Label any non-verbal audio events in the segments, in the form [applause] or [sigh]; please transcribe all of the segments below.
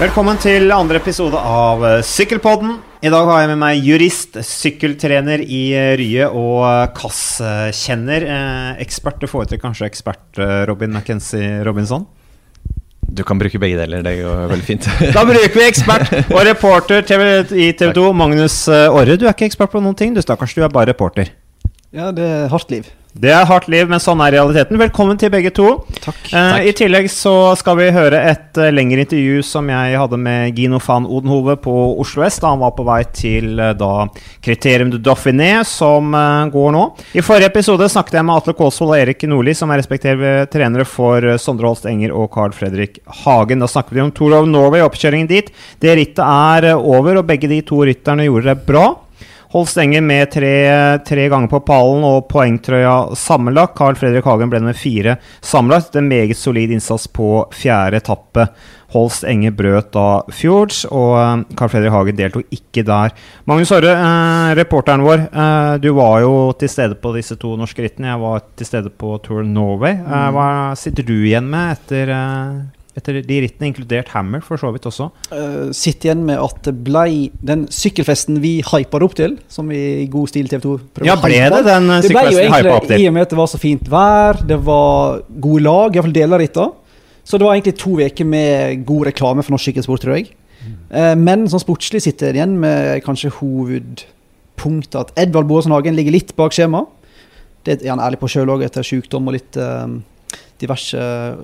Velkommen til andre episode av eh, Sykkelpodden. I dag har jeg med meg jurist, sykkeltrener i eh, Rye og eh, KAS-kjenner. Eh, ekspert, du foretrekker kanskje ekspert Robin McKenzie Robinson? Du kan bruke begge deler, det går veldig fint. [laughs] Da bruker vi ekspert og reporter TV, i TV 2, Magnus Orre. Du er ikke ekspert på noen ting, du stakkars, du er bare reporter. Ja, det er hardt liv. Det er hardt liv, men sånn er realiteten. Velkommen til begge to. Takk. Eh, I tillegg så skal vi høre et uh, lengre intervju som jeg hadde med Gino van Odenhove på Oslo S da han var på vei til uh, da Kriterium du Dauphiné, som uh, går nå. I forrige episode snakket jeg med Atle Kåsvold og Erik Nordli, som er respektive trenere for Sondre Holst Enger og Carl Fredrik Hagen. Da snakket vi om Tour of Norway, oppkjøringen dit. Det rittet er over, og begge de to rytterne gjorde det bra. Holst stenger med tre, tre ganger på pallen og poengtrøya sammenlagt. Carl Fredrik Hagen ble med fire sammenlagt. En meget solid innsats på fjerde etappe. Holst Enge brøt da Fjords, og eh, Carl Fredrik Hagen deltok ikke der. Magnus Orre, eh, reporteren vår. Eh, du var jo til stede på disse to norske rittene. Jeg var til stede på Tour Norway. Eh, hva sitter du igjen med etter, eh, etter de rittene, inkludert Hammer for så vidt også? Uh, Sitter igjen med at det ble den sykkelfesten vi hyper opp til, som vi i god stil TV 2 prøver Ja, å ble hype. det den eh, Det ble jo egentlig, opp til? i og med at det var så fint vær, det var gode lag, iallfall deler av rittene. Så det var egentlig to uker med god reklame for norsk sykkelsport, tror jeg. Eh, men sånn sportslig sitter jeg igjen med kanskje hovedpunktet at Edvard Boasson Hagen ligger litt bak skjema. Det er han ærlig på sjøl òg, etter sykdom og litt eh, diverse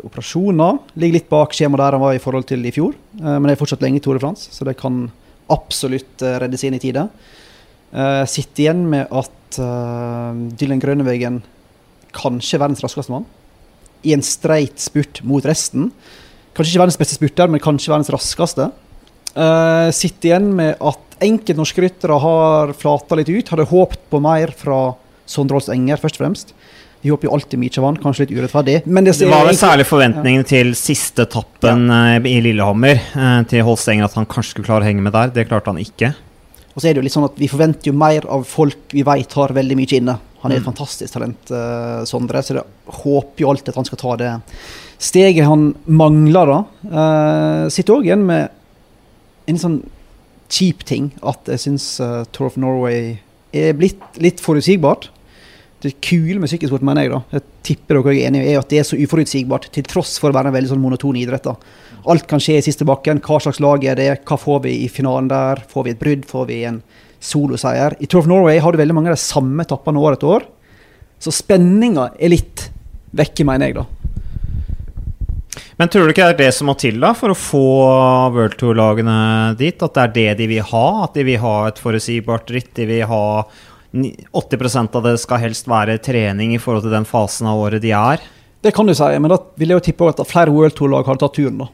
operasjoner. Ligger litt bak skjemaet der han var i forhold til i fjor. Eh, men det er fortsatt lenge i Tour de så det kan absolutt uh, reddes inn i tide. Uh, sitter igjen med at eh, Dylan Grønnevegen kanskje er verdens raskeste mann. I en streit spurt mot resten. Kanskje ikke verdens beste spurter, men kanskje verdens raskeste. Sitter igjen med at enkelte norske ryttere har flata litt ut. Hadde håpet på mer fra Sondre Holst Enger, først og fremst. Vi håper jo alltid mye vann, kanskje litt urettferdig. Men det, Det var vel særlig forventningene til siste etappen ja. i Lillehammer eh, til Holstenger, at han kanskje skulle klare å henge med der. Det klarte han ikke. Og så er det jo litt sånn at vi forventer jo mer av folk vi vet har veldig mye inne. Han er et Mm. fantastisk talent, uh, Sondre, så jeg håper jo alltid at han skal ta det steget han mangler, da. Uh, sitter òg igjen med en sånn kjip ting, at jeg syns uh, Tour of Norway er blitt litt forutsigbart. Det kule med sykkelsport, mener jeg, da, jeg tipper dere er enige i, er at det er så uforutsigbart, til tross for å være en veldig sånn monoton idrett. da. Alt kan skje i siste bakken. Hva slags lag er det? Hva får vi i finalen der? Får vi et brudd? Får vi en soloseier? I Tour of Norway har du veldig mange av de samme etappene år etter år. Så spenninga er litt vekke, mener jeg, da. Men tror du ikke det er det som må til da for å få World Tour-lagene dit? At det er det de vil ha? At de vil ha et forutsigbart ritt? De vil ha 80% av det skal helst være trening i forhold til den fasen av året de er? Det kan du si, men da vil jeg jo tippe at flere World Tour-lag har tatt turen, da.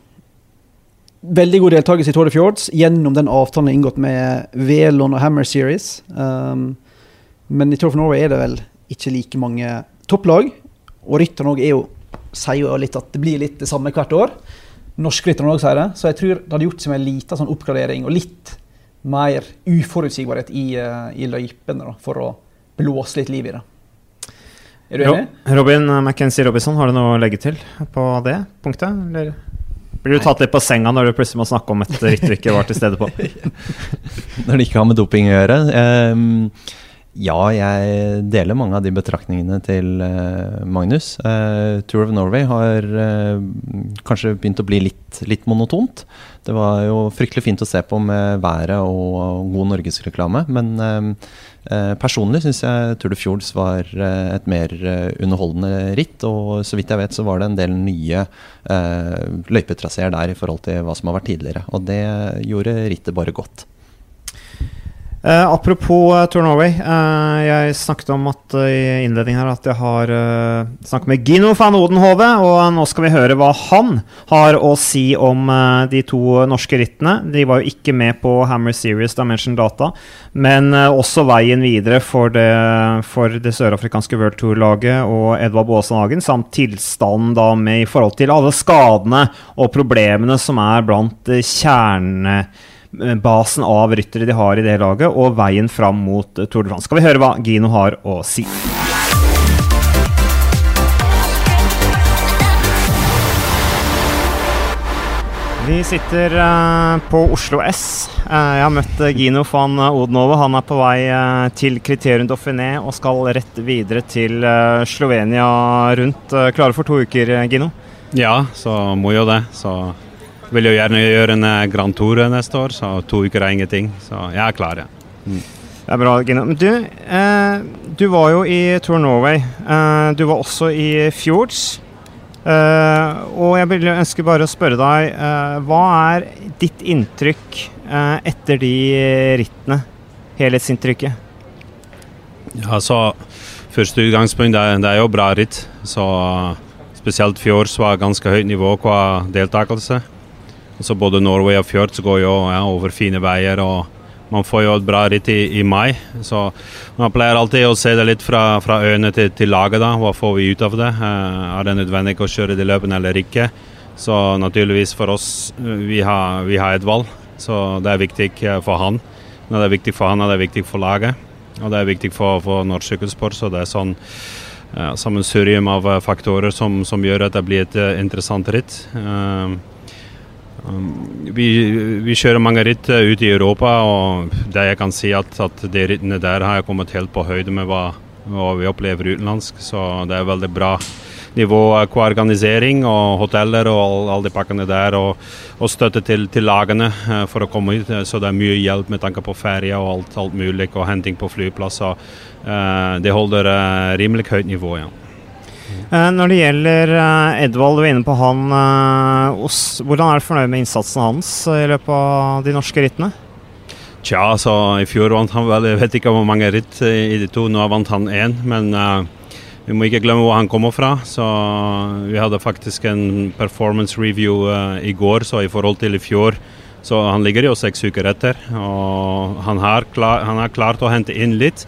Veldig god deltakelse i Tour de Fjords gjennom den avtalen jeg inngått med Velon og Hammer Series. Um, men i Tour of Norway er det vel ikke like mange topplag. Og rytterne òg er sier jo litt at det blir litt det samme hvert år. Norskrytterne òg sier det. Så jeg tror det hadde gjort seg med en liten sånn oppgradering og litt mer uforutsigbarhet i, uh, i løypene da, for å blåse litt liv i det. Er du enig? Robin McKenzie Robinson, har du noe å legge til på det punktet? Eller blir du tatt litt på senga når du plutselig må snakke om et ritt du ikke var til stede på? [laughs] Når det ikke har med doping å gjøre. ehm, ja, jeg deler mange av de betraktningene til eh, Magnus. Eh, Tour of Norway har eh, kanskje begynt å bli litt, litt monotont. Det var jo fryktelig fint å se på med været og god norgesreklame. Men personlig syns jeg Tour de Fjords var et mer underholdende ritt. Og så vidt jeg vet, så var det en del nye løypetraseer der i forhold til hva som har vært tidligere. Og det gjorde rittet bare godt. Eh, apropos uh, Tour Norway. Uh, jeg snakket om at eh, i innledningen her at jeg har eh, snakket med Gino van Odenhove, og nå skal vi høre hva han har å si om eh, de to norske rittene. De var jo ikke med på Hammer Series Dimension Data, men eh, også veien videre for det, det sørafrikanske World Tour-laget og Edvard Baasen Hagen, samt tilstanden da med i forhold til alle skadene og problemene som er blant eh, kjerne basen av ryttere de har i det laget, og veien fram mot eh, Tour de France. Skal vi høre hva Gino har å si? Vi sitter uh, på Oslo S. Jeg har møtt Gino van Odenove. Han er på vei til Kriterium Dauphiné og skal rett videre til Slovenia rundt. klare for to uker, Gino? Ja, så må jo det. Så vil jo gjerne gjøre en Grand Tour neste år, så to uker er ingenting. Så jeg er klar, ja. Mm. Det er bra, Gina. Men du, du var jo i Tour Norway. du var også i Fjords. Eh, og jeg vil ønske bare å spørre deg, uh, hva er ditt inntrykk uh, etter de rittene? Helhetsinntrykket? Ja, så Første utgangspunkt det, det er jo bra ritt. Så spesielt Fjords var ganske høyt nivå på deltakelse. Så både Norway og Fjords går jo ja, over fine veier. og man får jo et bra ritt i, i, mai, så man pleier alltid å se det litt fra, fra øynene til, til, laget. da, Hva får vi ut av det? Uh, er det nødvendig å kjøre de løpene eller ikke? Så naturligvis for oss, eh, vi har, vi har et valg. Så det er viktig eh, for han. Det er viktig for han, og det er viktig for laget. Og det er viktig for, for norsk sykkelsport. Så det er sånn uh, sammensurium av faktorer som, som, gjør at det blir et interessant ritt. Uh, vi, vi, kjører mange ritt ut ute i Europa, og det jeg kan si at, at de rittene der har jeg kommet helt på høyde med hva, hva vi opplever utenlandsk. Så det er veldig bra nivå på organisering og hoteller og alle de pakkene der. Og, og støtte til, til, lagene uh, for å komme ut. Så det er mye hjelp med tanke på ferie og alt, alt mulig, og henting på flyplasser. Uh, det holder rimelig høyt nivå. ja. Eh, når det gjelder eh, Edvald, du var inne på han. Eh, hvordan er du fornøyd med innsatsen hans i løpet av de norske rittene? Tja, altså i fjor vant han vel, jeg vet ikke hvor mange ritt i de to, nå vant han én. Men uh, vi må ikke glemme hvor han kommer fra. Så vi hadde faktisk en performance review uh, i går, så i forhold til i fjor så han ligger jo seks uker etter. Og han har, klar, han har klart å hente inn litt.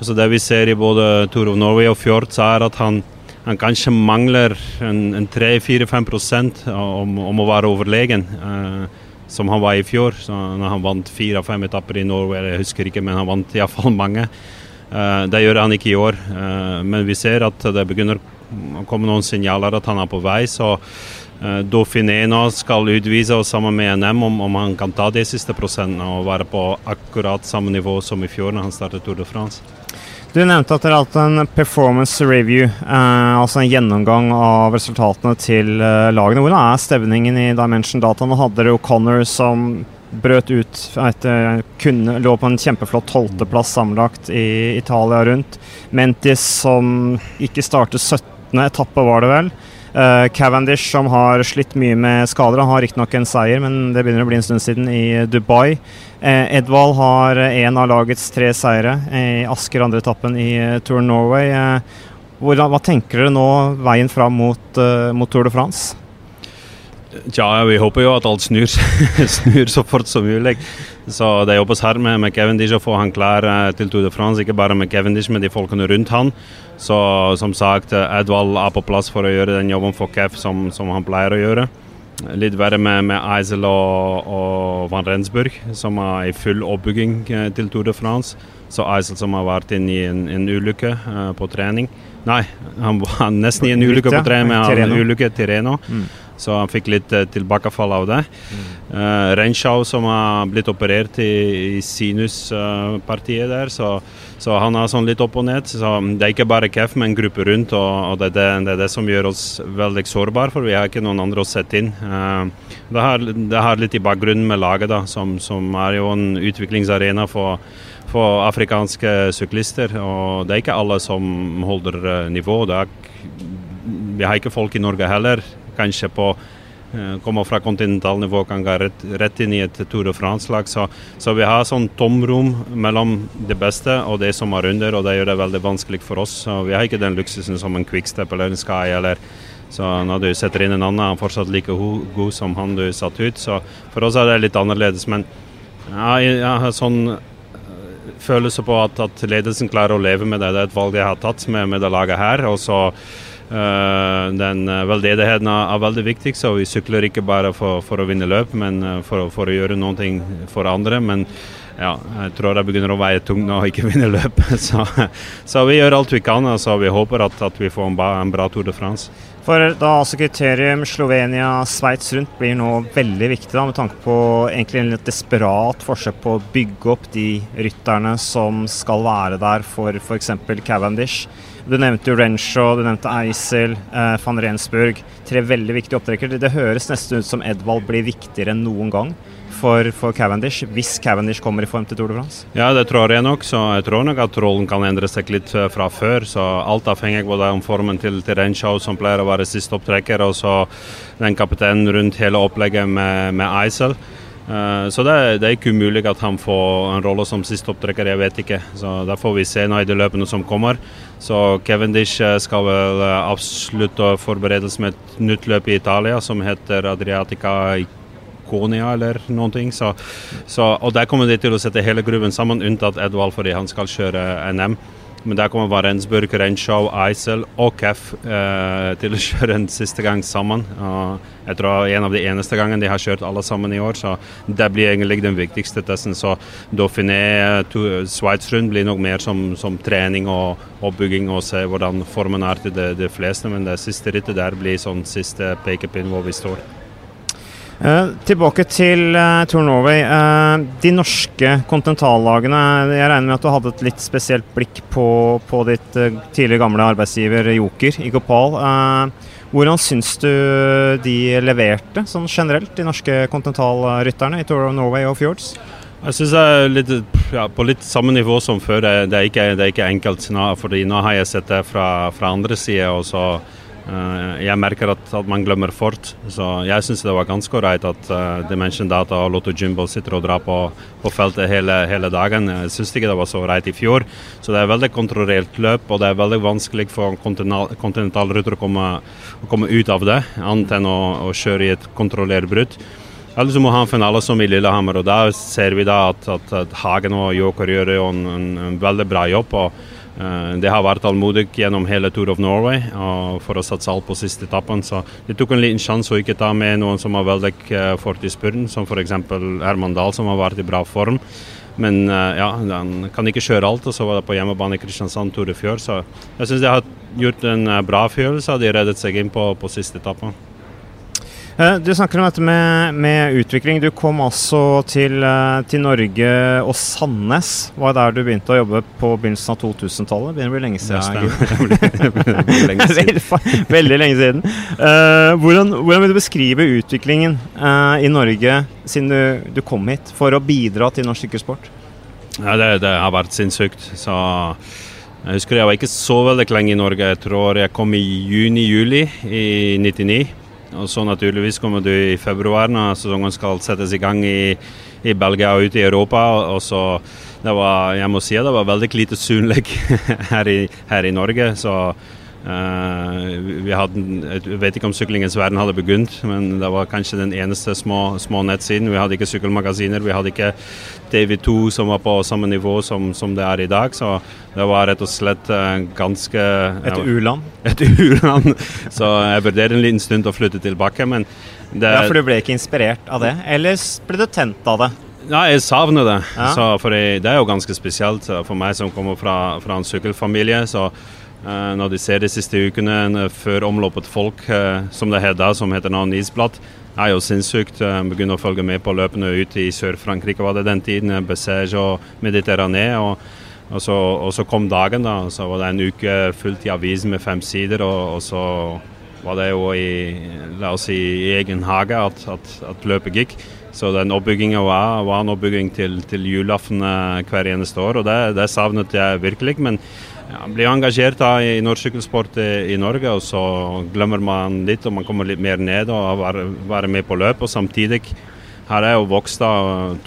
Så det vi ser i både Tour of Norway og Fjords, er at han han kanskje mangler en, en 3-4-5 om, om å være overlegen, eh, som han var i fjor. Så når han vant fire av fem etapper i Norway, jeg husker ikke, men han vant iallfall mange. Eh, det gjør han ikke i år, eh, men vi ser at det begynner å komme noen signaler at han er på vei. så uh, Dauphiné nå skal utvise oss sammen med NM om, om han kan ta de siste prosentene og være på akkurat samme nivå som i fjor når han startet Tour de France. Du nevnte at dere har hatt en performance review, eh, altså en gjennomgang av resultatene til eh, lagene. Hvordan er stevningen i Dimension Data? Nå hadde dere O'Connor som brøt ut etter kunne, lå på en kjempeflott tolvteplass sammenlagt i Italia rundt. Mentis som ikke startet 17. etappe, var det vel. Uh, Cavendish, som har slitt mye med skader, han har riktignok en seier, men det begynner å bli en stund siden, i Dubai. Uh, Edvald har en av lagets tre seire i Asker, andre etappen i uh, Tour Norway. Hvordan, hva tenker dere nå veien fram mot, mot Tour de France? Tja, vi håper jo at alt snur, [laughs] snur så fort som mulig. Så det jobbes her med, med Cavendish å få han klar til Tour de France. Ikke bare med Cavendish, men de folkene rundt han. Så som sagt, Edvald er på plass for å gjøre den jobben for Kev som, som han pleier å gjøre. Litt verre med, med Eisel og, og, Van Rensburg, som er i full oppbygging eh, til Tour de France. Så Eisel som har vært inn i en, en ulykke uh, på trening. Nei, han var nesten i en ulykke på trening, men en ulykke til Reno. Mm. Så han fikk litt uh, tilbakefall av det. Mm. Uh, Renshaw som har blitt operert i, i sinuspartiet uh, der, så, så, han er sånn litt opp og ned. Så det er ikke bare KEF, men en gruppe rundt, og, og det, det, det, er det, som gjør oss veldig sårbare, for vi har ikke noen andre å sette inn. Uh, det, har, det har litt i bakgrunnen med laget, da, som, som er jo en utviklingsarena for for afrikanske syklister. Og det er ikke alle som holder nivå. Er, vi har ikke folk i Norge heller kanskje på eh, kommer fra kontinentalnivå, kan gå rett, rett, inn i et Tour de France-lag. Så, så, vi har sånn tomrom mellom det beste og det som er under, og det gjør det veldig vanskelig for oss. Så vi har ikke den luksusen som en Quickstep eller en Sky. eller så når du setter inn en annen, er han fortsatt like god som han du satt ut. Så for oss er det litt annerledes. Men ja, jeg har sånn følelse på at, at, ledelsen klarer å leve med det. Det er et valg jeg har tatt med, med det laget her. og så den uh, veldedigheten er, veldig viktig, så vi sykler ikke bare for, for å vinne løp, men uh, for, for, å gjøre noe for andre. Men ja, jeg tror det begynner å veie tungt og ikke [laughs] vinne løp. Så, så, vi gjør alt vi kan. så Vi håper at, at vi får en bra, en bra, Tour de France. For da altså kriterium Slovenia-Sveits rundt blir nå veldig viktig, da, med tanke på egentlig en litt desperat forsøk på å bygge opp de rytterne som skal være der for f.eks. Cavendish. Du nevnte jo Renshaw, du nevnte Eisel, eh, van Rensburg. Tre veldig viktige opptrekkere. Det, høres nesten ut som Edvald blir viktigere enn noen gang for, for, Cavendish, hvis Cavendish kommer i form til Tour de France? Ja, det tror jeg nok. Så jeg tror nok at rollen kan endre seg litt eh, fra før. Så alt avhenger både om formen til, til Renshaw, som pleier å være siste opptrekker, og så den kapteinen rundt hele opplegget med, med Eisel. Uh, så det, det, er ikke umulig at han får en rolle som siste opptrekker, jeg vet ikke. Så Det får vi se nå i de løpene som kommer. Så Cavendish eh, skal vel avslutte forberedelsen med et nytt løp i Italia som heter Adriatica Konia eller noen ting. Så, så, og der kommer de til å sette hele gruven sammen, unntatt Edvald fordi han skal kjøre NM. Men der kommer Varensburg, Renshaw, Eisel og Keff eh, til å [laughs] kjøre en siste gang sammen. Og jeg tror en av de eneste gangene de har kjørt alle sammen i år, så det blir egentlig den viktigste testen. Så Dauphiné, Sveitsrund blir nok mer som, som trening og oppbygging og se hvordan formen er til de, de fleste. Men det siste rittet der blir sånn siste pekepinn hvor vi står. Uh, tilbake til uh, Tour Norway. Uh, de norske kontinentallagene. Jeg regner med at du hadde et litt spesielt blikk på, på ditt tidligere gamle arbeidsgiver Joker i Gopal. hvordan syns du de leverte sånn generelt, de norske kontinentalrytterne i Tour of Norway og Fjords? Jeg syns jeg er litt, ja, på litt samme nivå som før. Det, er, ikke, det er ikke, enkelt. Fordi nå har jeg sett det fra, fra andre sida. Eh, jeg merker at, at, man glemmer fort, så jeg syns det var ganske ålreit at uh, Dimension Data og Lotto Jimbo sitter og drar på, på feltet hele, hele, dagen. Jeg syns ikke det var så ålreit i fjor. Så det er veldig kontrollert løp, og det er veldig vanskelig for kontinentalruter å komme, å komme ut av det, annet enn å, å kjøre i et kontrollert brudd. Eller må ha en finale som i Lillehammer, og da ser vi da at, at, at Hagen og Joker gjør en, en, en veldig bra jobb. og Eh, det har vært tålmodig gjennom hele Tour of Norway for å satse alt på siste etappen. Så de tok en liten sjanse å ikke ta med noen som var veldig eh, fort i spurten, som f.eks. Herman Dahl, som har vært i bra form. Men eh, ja, han kan ikke kjøre alt, og så var det på hjemmebane i Kristiansand Tour i fjor. Så jeg syns de har gjort en bra følelse, og de reddet seg inn på, på siste etappen. Eh, du snakker om dette med, med utvikling. Du kom altså til, eh, til, Norge og Sandnes var der du begynte å jobbe på begynnelsen av 2000-tallet. Begynner å bli lenge siden. Veldig lenge siden. [laughs] Uh, hvordan, hvordan, vil du beskrive utviklingen uh, i Norge siden du, du, kom hit, for å bidra til norsk sykkelsport? Ja, det, det, har vært sinnssykt. Så jeg husker jeg var ikke så veldig lenge i Norge. Jeg tror jeg kom i juni-juli i 99. Og så naturligvis kommer du i februar når sesongen skal settes i gang i, i Belgia og ute i Europa. og så det var, jeg må si det var veldig lite synlig [laughs] her, her, i Norge. så vi hadde, jeg vet ikke om syklingens verden hadde begynt, men det var kanskje den eneste små, små nettsiden. Vi hadde ikke sykkelmagasiner, vi hadde ikke TV2 som var på samme nivå som, som det er i dag. Så det var rett og slett uh, ganske Et u-land? Et [laughs] u-land. Så jeg vurderer en liten stund å flytte tilbake, men det, Ja, For du ble ikke inspirert av det, eller ble du tent av det? Ja, jeg savner det. Ja. Det er jo ganske spesielt for meg som kommer fra, fra en sykkelfamilie. så Eh, når de ser de siste ukene før omloppet folk, eh, som det heter, som heter nå Nisblad, er jo sinnssykt. Eh, Begynner å følge med på løpene ute i Sør-Frankrike var det den tiden. Bessège og Mediterranée. Og, og, og, så, kom dagen, da. Så var det en uke fullt i avisen med fem sider. Og, og, så var det jo i, la oss si, i egen hage at, at, at løpet gikk. Så den oppbygginga var, var, en oppbygging til, til julaften hver eneste år, og det, det savnet jeg virkelig. men ja, blir engasjert da, i norsk sykkelsport i, i, Norge, og så glemmer man litt og man kommer litt mer ned og være, være med på løp. Og samtidig her er jo vokst da,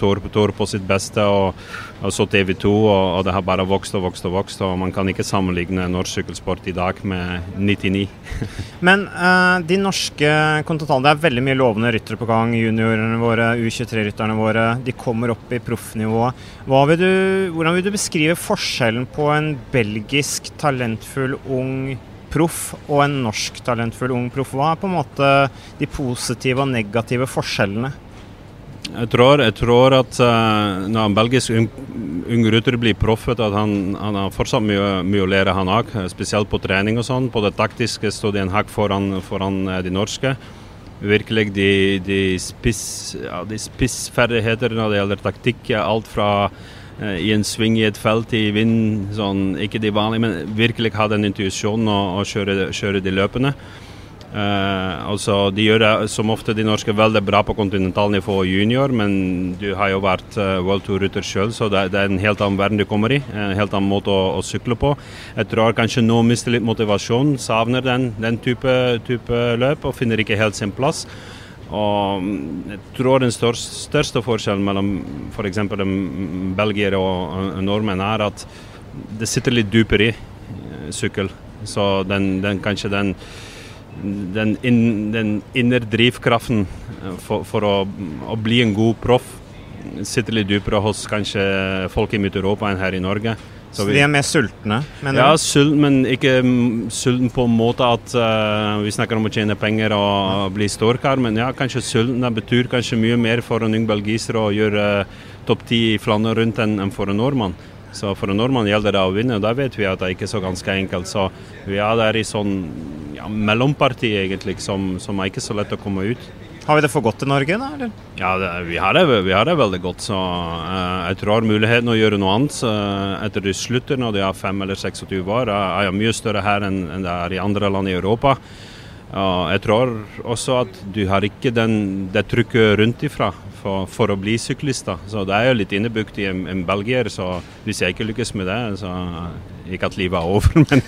Tor, Tor på sitt beste, og, og så TV 2, og, og, det har bare vokst og vokst og vokst. og Man kan ikke sammenligne norsk sykkelsport i dag med 99. [laughs] Men uh, de norske kontinentalene, det er veldig mye lovende ryttere på gang. Juniorene våre, U23-rytterne våre, de kommer opp i proffnivået. Hvordan vil du beskrive forskjellen på en belgisk talentfull ung proff og en norsk talentfull ung proff? Hva er på en måte de positive og negative forskjellene? Jeg tror, jeg tror at uh, når en belgisk ung, ung rutter blir proff, at han, han, har fortsatt mye, mye å lære, han òg. Spesielt på trening og sånn. På det taktiske står de en hakk foran, foran de norske. Virkelig de, de, spiss, ja, de spissferdigheter når det gjelder taktikk. Alt fra uh, i en sving i et felt i vind, sånn, ikke de vanlige, men virkelig ha den intuisjonen og, og kjøre, kjøre de løpende. Uh, altså, de gjør det som ofte de norske veldig bra på kontinentalnivå junior, men du har jo vært uh, World Tour-rytter sjøl, så det, det, er en helt annen verden du kommer i. En helt annen måte å, å sykle på. Jeg tror kanskje nå mister litt motivasjon, savner den, den type, type, løp og finner ikke helt sin plass. Og mm, jeg tror den største, største forskjellen mellom f.eks. For belgier og nordmenn er at det sitter litt dypere i uh, sykkel. Så den, den kanskje den den, in, den indre drivkraften eh, for, for å, å, bli en god proff sitter litt dypere hos kanskje folk i Midt-Europa enn her i Norge. Så, vi, de er mer sultne? ja, sulten, men ikke sulten på en måte at uh, vi snakker om å tjene penger og bli storkar, men ja, kanskje sulten betyr kanskje mye mer for en ung belgiser å gjøre uh, topp ti i Flandern rundt enn for en nordmann. Så for en nordmann gjelder det å vinne, og da vet vi at det ikke er så ganske enkelt. Så vi er der i sånn ja, mellomparti, egentlig, som, som, er ikke så lett å komme ut. Har vi det for godt i Norge, da? Eller? Ja, det, vi, har det, vi, har det, veldig godt. Så uh, jeg tror muligheten å gjøre noe annet uh, etter de slutter når de er 5 eller 26 år, er, er mye større her enn, enn det er i andre land i Europa. Uh, jeg tror også at du har ikke den, det trykket rundt ifra for, for, å bli syklist. da. Så Det er jo litt innebukt i en, en, belgier, så hvis jeg ikke lykkes med det, så Ikke at livet er over, [laughs] men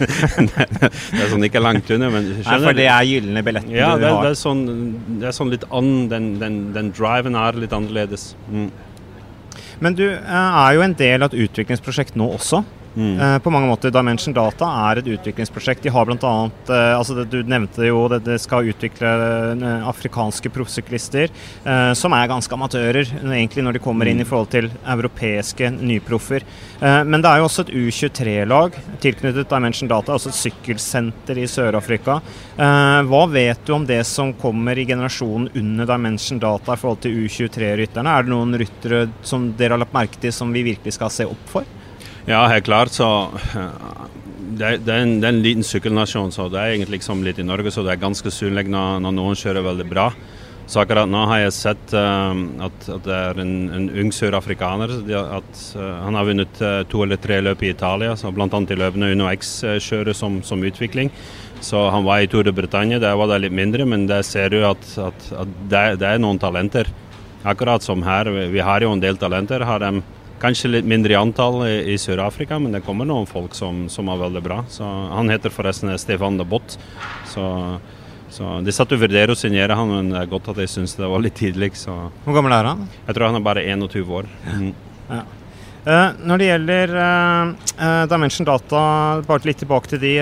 det, er sånn ikke langt unna. Men Nei, for det er gylne billetten ja, du det, har? Det er, sånn, det er sånn litt annen Den, den, den driven er litt annerledes. Mm. Men du eh, er jo en del av et utviklingsprosjekt nå også. Mm. Uh, på mange måter Dimension Data er et utviklingsprosjekt. De har bl.a. Uh, eh, altså det, Du nevnte jo det, det skal utvikle uh, afrikanske proffsyklister, uh, som er ganske amatører egentlig når de kommer inn i mm. forhold til europeiske nyproffer. men det er jo også et U23-lag tilknyttet Dimension Data, altså et sykkelsenter i Sør-Afrika. hva vet du om det som kommer i generasjonen under Dimension Data i forhold til U23-rytterne? Er det noen ryttere som dere har lagt merke til som vi virkelig skal se opp for? Ja, helt klart. Så det, det, er en, det, er en, liten sykkelnasjon, så det er egentlig liksom litt i Norge, så det er ganske synlig når, når, noen kjører veldig bra. Så akkurat nå har jeg sett uh, at, at, det er en, en ung sørafrikaner. At uh, han har vunnet uh, to eller tre løp i Italia, så bl.a. i løpene Uno X-kjører som, som, utvikling. Så han var i Tour de Bretagne, der var det litt mindre, men der ser du at, at, at det, det, er noen talenter. Akkurat som her, vi, vi har jo en del talenter. har de Kanskje litt mindre i antall i, i Sør-Afrika, men det kommer noen folk som, som, er veldig bra. Så, han heter forresten Stefan de Bott. Så, så De satt og vurderte å signere han, men det er godt at jeg syns det var litt tidlig. Så. Hvor gammel er han? Jeg tror han er bare 21 år. Mm. Ja. Uh, når det gjelder uh, uh, Dimension Data, bare litt tilbake til de.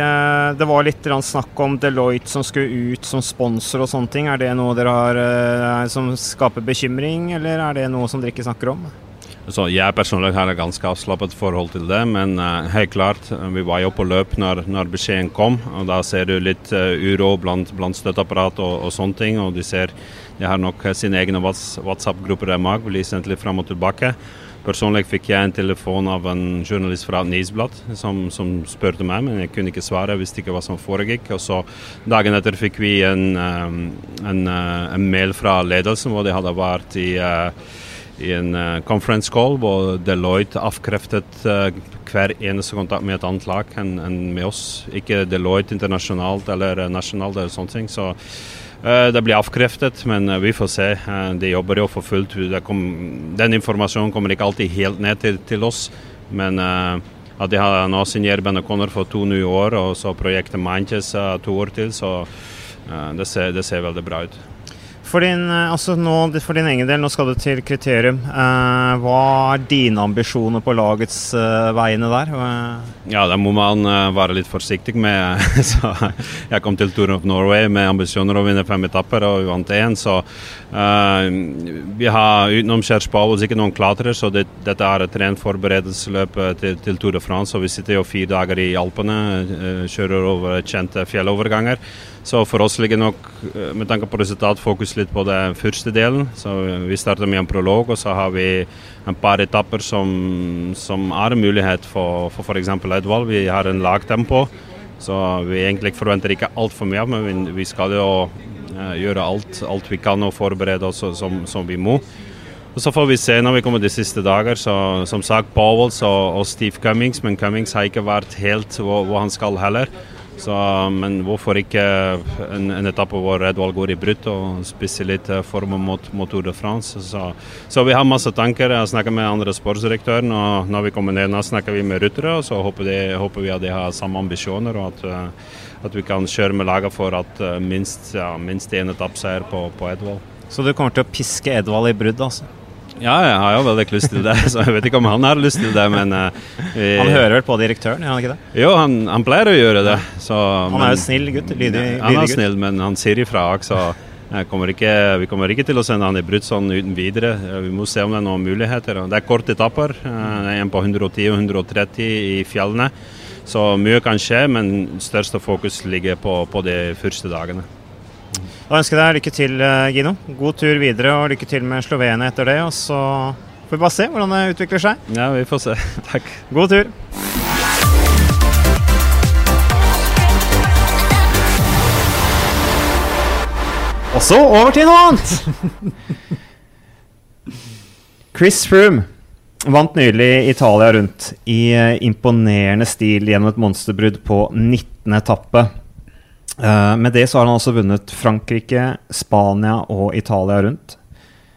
det var litt snakk om Deloitte som skulle ut som sponsor og sånne ting. Er det noe dere har som skaper bekymring, eller er det noe som dere ikke snakker om? Så jeg personlig har et ganske avslappet forhold til det, men uh, helt klart, eh, vi var jo på løp når, når beskjeden kom. og Da ser du litt uh, uro blant, blant støtteapparat og, og, sånne ting. og De ser de har nok sine egne WhatsApp-grupper der mag, blir sendt litt fram og tilbake. Personlig fikk jeg en telefon av en journalist fra Nisblad som, som spurte meg, men jeg kunne ikke svare, jeg visste ikke hva som foregikk. Og så Dagen etter fikk vi en, um, en, en mail fra ledelsen hvor de hadde vært i uh, i en uh, conference call hvor Deloitte avkreftet uh, hver eneste kontakt med et annet lag enn en med oss. Ikke Deloitte internasjonalt eller uh, nasjonalt eller sånne ting. Så det blir avkreftet, men vi får se. de jobber jo for fullt. Kom, den informasjonen kommer ikke alltid helt ned til, til oss. Men at de har nå signert Ben O'Connor for to nye år, og så prosjektet Manchester to år til, så det ser, det ser veldig bra ut. For din, eh, altså nå, for din, egen del, nå skal du til kriterium. Eh, hva er dine ambisjoner på lagets eh, vegne der? Ja, det må man uh, være litt forsiktig med. [laughs] så jeg kom til Tour of Norway med ambisjoner å vinne fem etapper, og vi vant én. Så uh, vi har utenom Kjærspaus ikke noen klatrere, så det, dette er et rent forberedelsesløp til, til, Tour de France. Og vi sitter jo fire dager i Alpene, kjører over kjente fjelloverganger. Så for oss ligger nok, med tanke på resultat, fokus litt på den første delen. Så Vi starter med en prolog, og så har vi en par etapper som, som er mulighet for f.eks. valg. Vi har en lagtempo, så vi egentlig forventer ikke altfor mye, men vi skal jo uh, gjøre alt, alt, vi kan og forberede oss som, som, vi må. Og Så får vi se når vi kommer de siste dager. Så, som sagt, Bowles og, og Steve Cummings, men Cummings har ikke vært helt hvor, hvor han skal heller. Så, men hvorfor ikke en, en etappe hvor Edvald går i brudd og spiser litt formen form mot, mot Tour de France. Så, så, vi har masse tanker. Jeg snakker med andre sportsdirektøren, og når vi kommer ned, nå snakker vi med ryttere. Så håper, de, håper, vi at de har samme ambisjoner, og at, eh, at vi kan kjøre med laget for at eh, minst, ja, minst én etappeseier på, på Edvald. Så du kommer til å piske Edvald i brudd, altså? Ja, jeg har jo veldig lyst til det. [laughs] Så jeg vet ikke om han har lyst til det, men uh, vi, Han hører vel på direktøren, gjør han ikke det? Jo, han, han pleier å gjøre det. Så, han er jo snill gutt. Lydig, lydig Han er snill, men han sier ifra. Så kommer ikke, vi kommer ikke til å sende han i brudd sånn uten videre. Vi må se om det er noen muligheter. Det er korte etapper. Eh, en på 110 og 130 i fjellene. Så mye kan skje, men største fokus ligger på, på de første dagene. Da ønsker jeg deg lykke til, eh, Gino. God tur videre og lykke til med Slovenia etter det. Og så får vi bare se hvordan det utvikler seg. Ja, vi får se. [laughs] Takk. God tur. Og så over til noe annet! Chris Froome vant nylig Italia rundt i eh, imponerende stil gjennom et monsterbrudd på 19. etappe. Uh, med det så har han altså vunnet Frankrike, Spania og Italia rundt.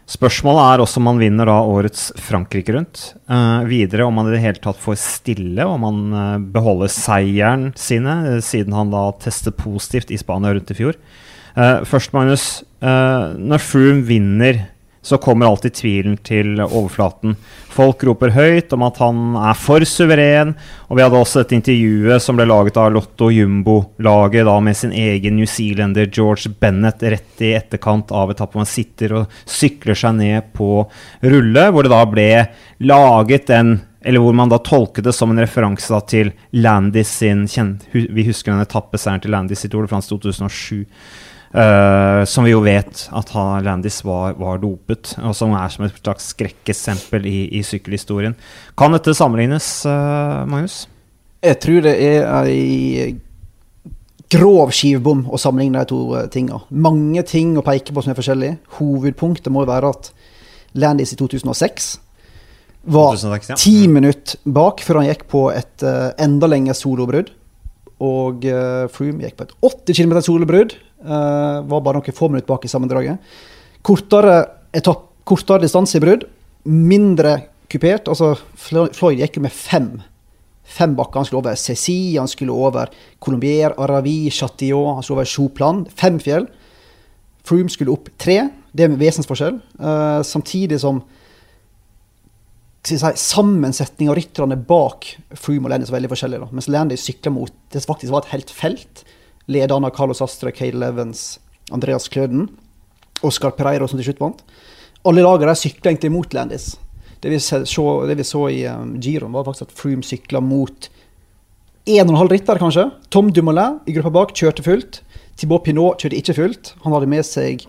Spørsmålet er også om han vinner da årets Frankrike rundt. Uh, videre om han i det hele tatt får stille, om han uh, beholder seieren sine, siden han da testet positivt i Spania rundt i fjor. først, Magnus. når Froome vinner så kommer alltid tvilen til overflaten. Folk roper høyt om at han er for suveren, og vi hadde også et intervjuet som ble laget av Lotto Jumbo-laget med sin egen New Zealander George Bennett rett i etterkant av etappen. Man sitter og sykler seg ned på rulle, hvor det da ble laget en eller hvor man da tolket det som en referanse til Landis sin kjent, Vi husker den etappeseieren til Landis i Tour de France 2007. Uh, som vi jo vet at Landis var, var, dopet, og som er som et slags skrekkesempel i, i sykkelhistorien. Kan dette sammenlignes, uh, Magnus? Jeg tror det er ei grov skivebom å sammenligne de to uh, tinga. Mange ting å peke på som er forskjellige. Hovedpunktet må være at Landis i 2006 var 2006, ja. ti minutter bak før han gikk på et enda lengre solobrudd. Og Froome gikk på et 80 km solobrudd Uh, var bare noen få minutter bak i sammendraget. Kortere, etapp, kortere distanse i brudd, mindre kupert. altså Floyd gikk jo med fem. Fem bakker. Han skulle over Cécy, han skulle over Colombier, Aravi, Chatillon, han skulle over Choplan. Fem fjell. Froome skulle opp tre. Det er med vesensforskjell. Uh, samtidig som si, sammensetning av rytterne bak Froome og Landis var veldig forskjellig. Mens Landis sykla mot det faktisk var et helt felt lederne av Carlos Astre, Cade Evans, Andreas Kløden, Oscar Pereiro som til slutt vant. Alle lagene sykla egentlig mot Landis. Det vi, så, det vi så i um, Giron, var faktisk at Froome sykla mot en og en halv rytter, kanskje. Tom Dumoulin i gruppa bak kjørte fullt. Thibaut Pinot kjørte ikke fullt. Han hadde med seg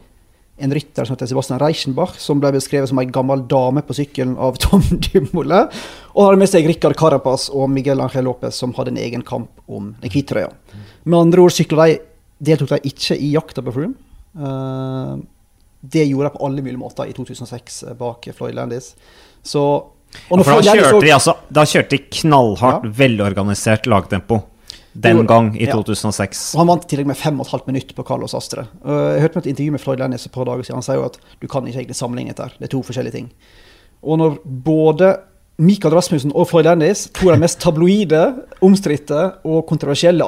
en rytter som heter Sebastian Reichenbach, som ble beskrevet som ei gammel dame på sykkelen av [laughs] Tom Dumoulin. Og hadde med seg Rikard Carapaz og Miguel Ángel Lopez, som hadde en egen kamp om den hvite trøya. Med andre ord sykla de, deltok de ikke i jakta på Froome. Uh, det gjorde de på alle mulige måter i 2006 eh, bak Floyd Landis. Så ja, da, kjørte de, altså, da kjørte de knallhardt, ja. velorganisert lagtempo den gang i ja. 2006. Og han vant i tillegg med 5,5 minutter på Carlos Astre. Jeg hørte med et intervju med Floyd Lennis et par dager siden. Han sier jo at du kan ikke egentlig sammenligne dette. Det er to forskjellige ting. Og når både Michael Rasmussen og Floyd Landis, to av de mest tabloide, omstridte og kontroversielle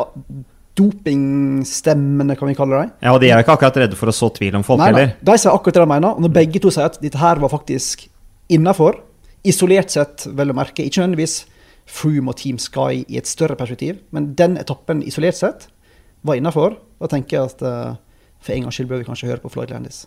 dopingstemmene, kan vi kalle det. Ja, og de er ikke akkurat redde for å så tvil om folk nei, heller. De sier akkurat det de mener. Og når begge to sier at dette her var faktisk innafor, isolert sett, vel å merke, ikke nødvendigvis Froome og Team Sky i et større perspektiv, men den etappen isolert sett var innafor, da tenker jeg at uh, for en gangs skyld bør vi kanskje høre på Floyd Landis.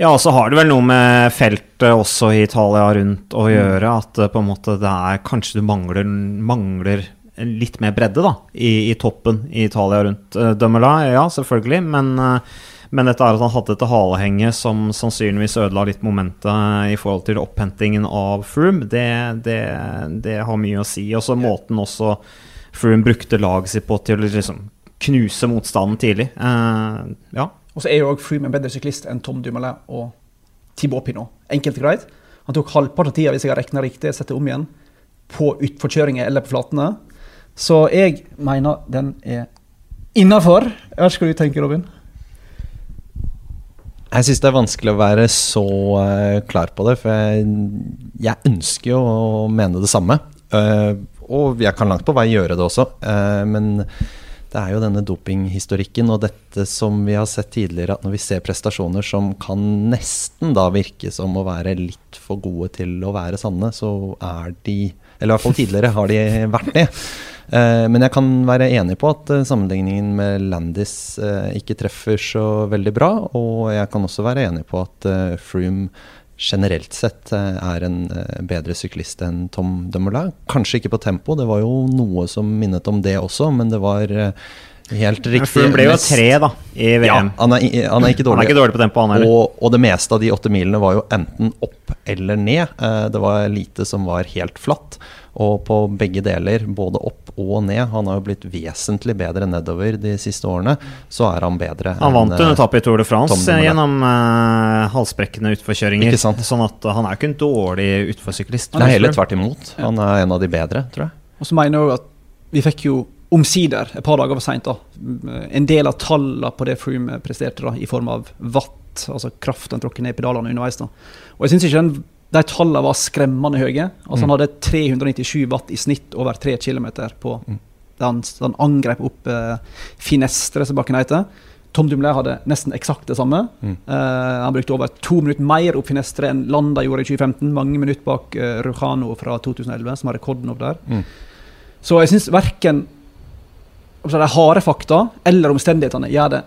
Ja, og så har det vel noe med feltet også i Italia rundt å gjøre. At på en måte det er kanskje du mangler, mangler litt mer bredde da, i, i, toppen i Italia rundt. Uh, Dømmela, ja, selvfølgelig, men, uh, Men dette er at han hadde et halehenget som sannsynligvis ødela litt momentet i forhold til opphentingen av Froome, det, det, det har mye å si. Og så måten også Froome brukte laget sitt på til å liksom knuse motstanden tidlig. Uh, ja. Og så er jo også Froome en bedre syklist enn Tom Dumoulin og Thibaut Pinot. Enkelt og greit. Han tok halvparten av tida, hvis jeg har regna riktig, setter om igjen, på utforkjøringer eller på flatene. Så jeg mener den er innafor. Hva skal du tenke, Robin? Jeg syns det er vanskelig å være så uh, klar på det, for jeg, jeg, ønsker jo å mene det samme. Uh, og jeg kan langt på vei gjøre det også, uh, men det er jo denne dopinghistorikken og dette som vi har sett tidligere, at når vi ser prestasjoner som kan nesten da virke som å være litt for gode til å være sanne, så er de Eller i hvert fall tidligere har de vært det. Eh, men jeg kan være enig på at eh, sammenligningen med Landis eh, ikke treffer så veldig bra. Og jeg kan også være enig på at Froome generelt sett er en bedre syklist enn Tom Dumoulin. Kanskje ikke på tempo, det var jo noe som minnet om det også, men det var helt riktig. Froome ble jo tre da, i VM. Ja, han er, han er ikke dårlig. Han er ikke dårlig på tempo, han heller. Og, og, det meste av de åtte milene var jo enten opp eller ned. Det var lite som var helt flatt. Og på begge deler, både opp og ned, han har jo blitt vesentlig bedre nedover de siste årene, så er han bedre. Han vant en etappe i Tour de France gjennom uh, halsbrekkende utforkjøringer. Sånn at han er jo ikke en dårlig utforsyklist. Nei, heller tvert imot. Han er en av de bedre, tror jeg. Og så mener jeg at vi fikk jo omsider, et par dager for seint, en del av tallene på det Froome presterte, da, i form av watt, altså kraft han tråkker ned pedalene underveis. da. Og jeg synes ikke den de tallene var skremmende høye. Altså, mm. Han hadde 397 watt i snitt over 3 km på mm. da han, angrep opp uh, Finestre, som bakken heter. Tom Dumlé hadde nesten eksakt det samme. Mm. Uh, han brukte over to minutter mer opp Finestre enn Landa gjorde i 2015. Mange minutter bak uh, Rujano fra 2011, som har rekorden opp der. Mm. Så jeg syns verken altså, de harde fakta eller omstendighetene gjør det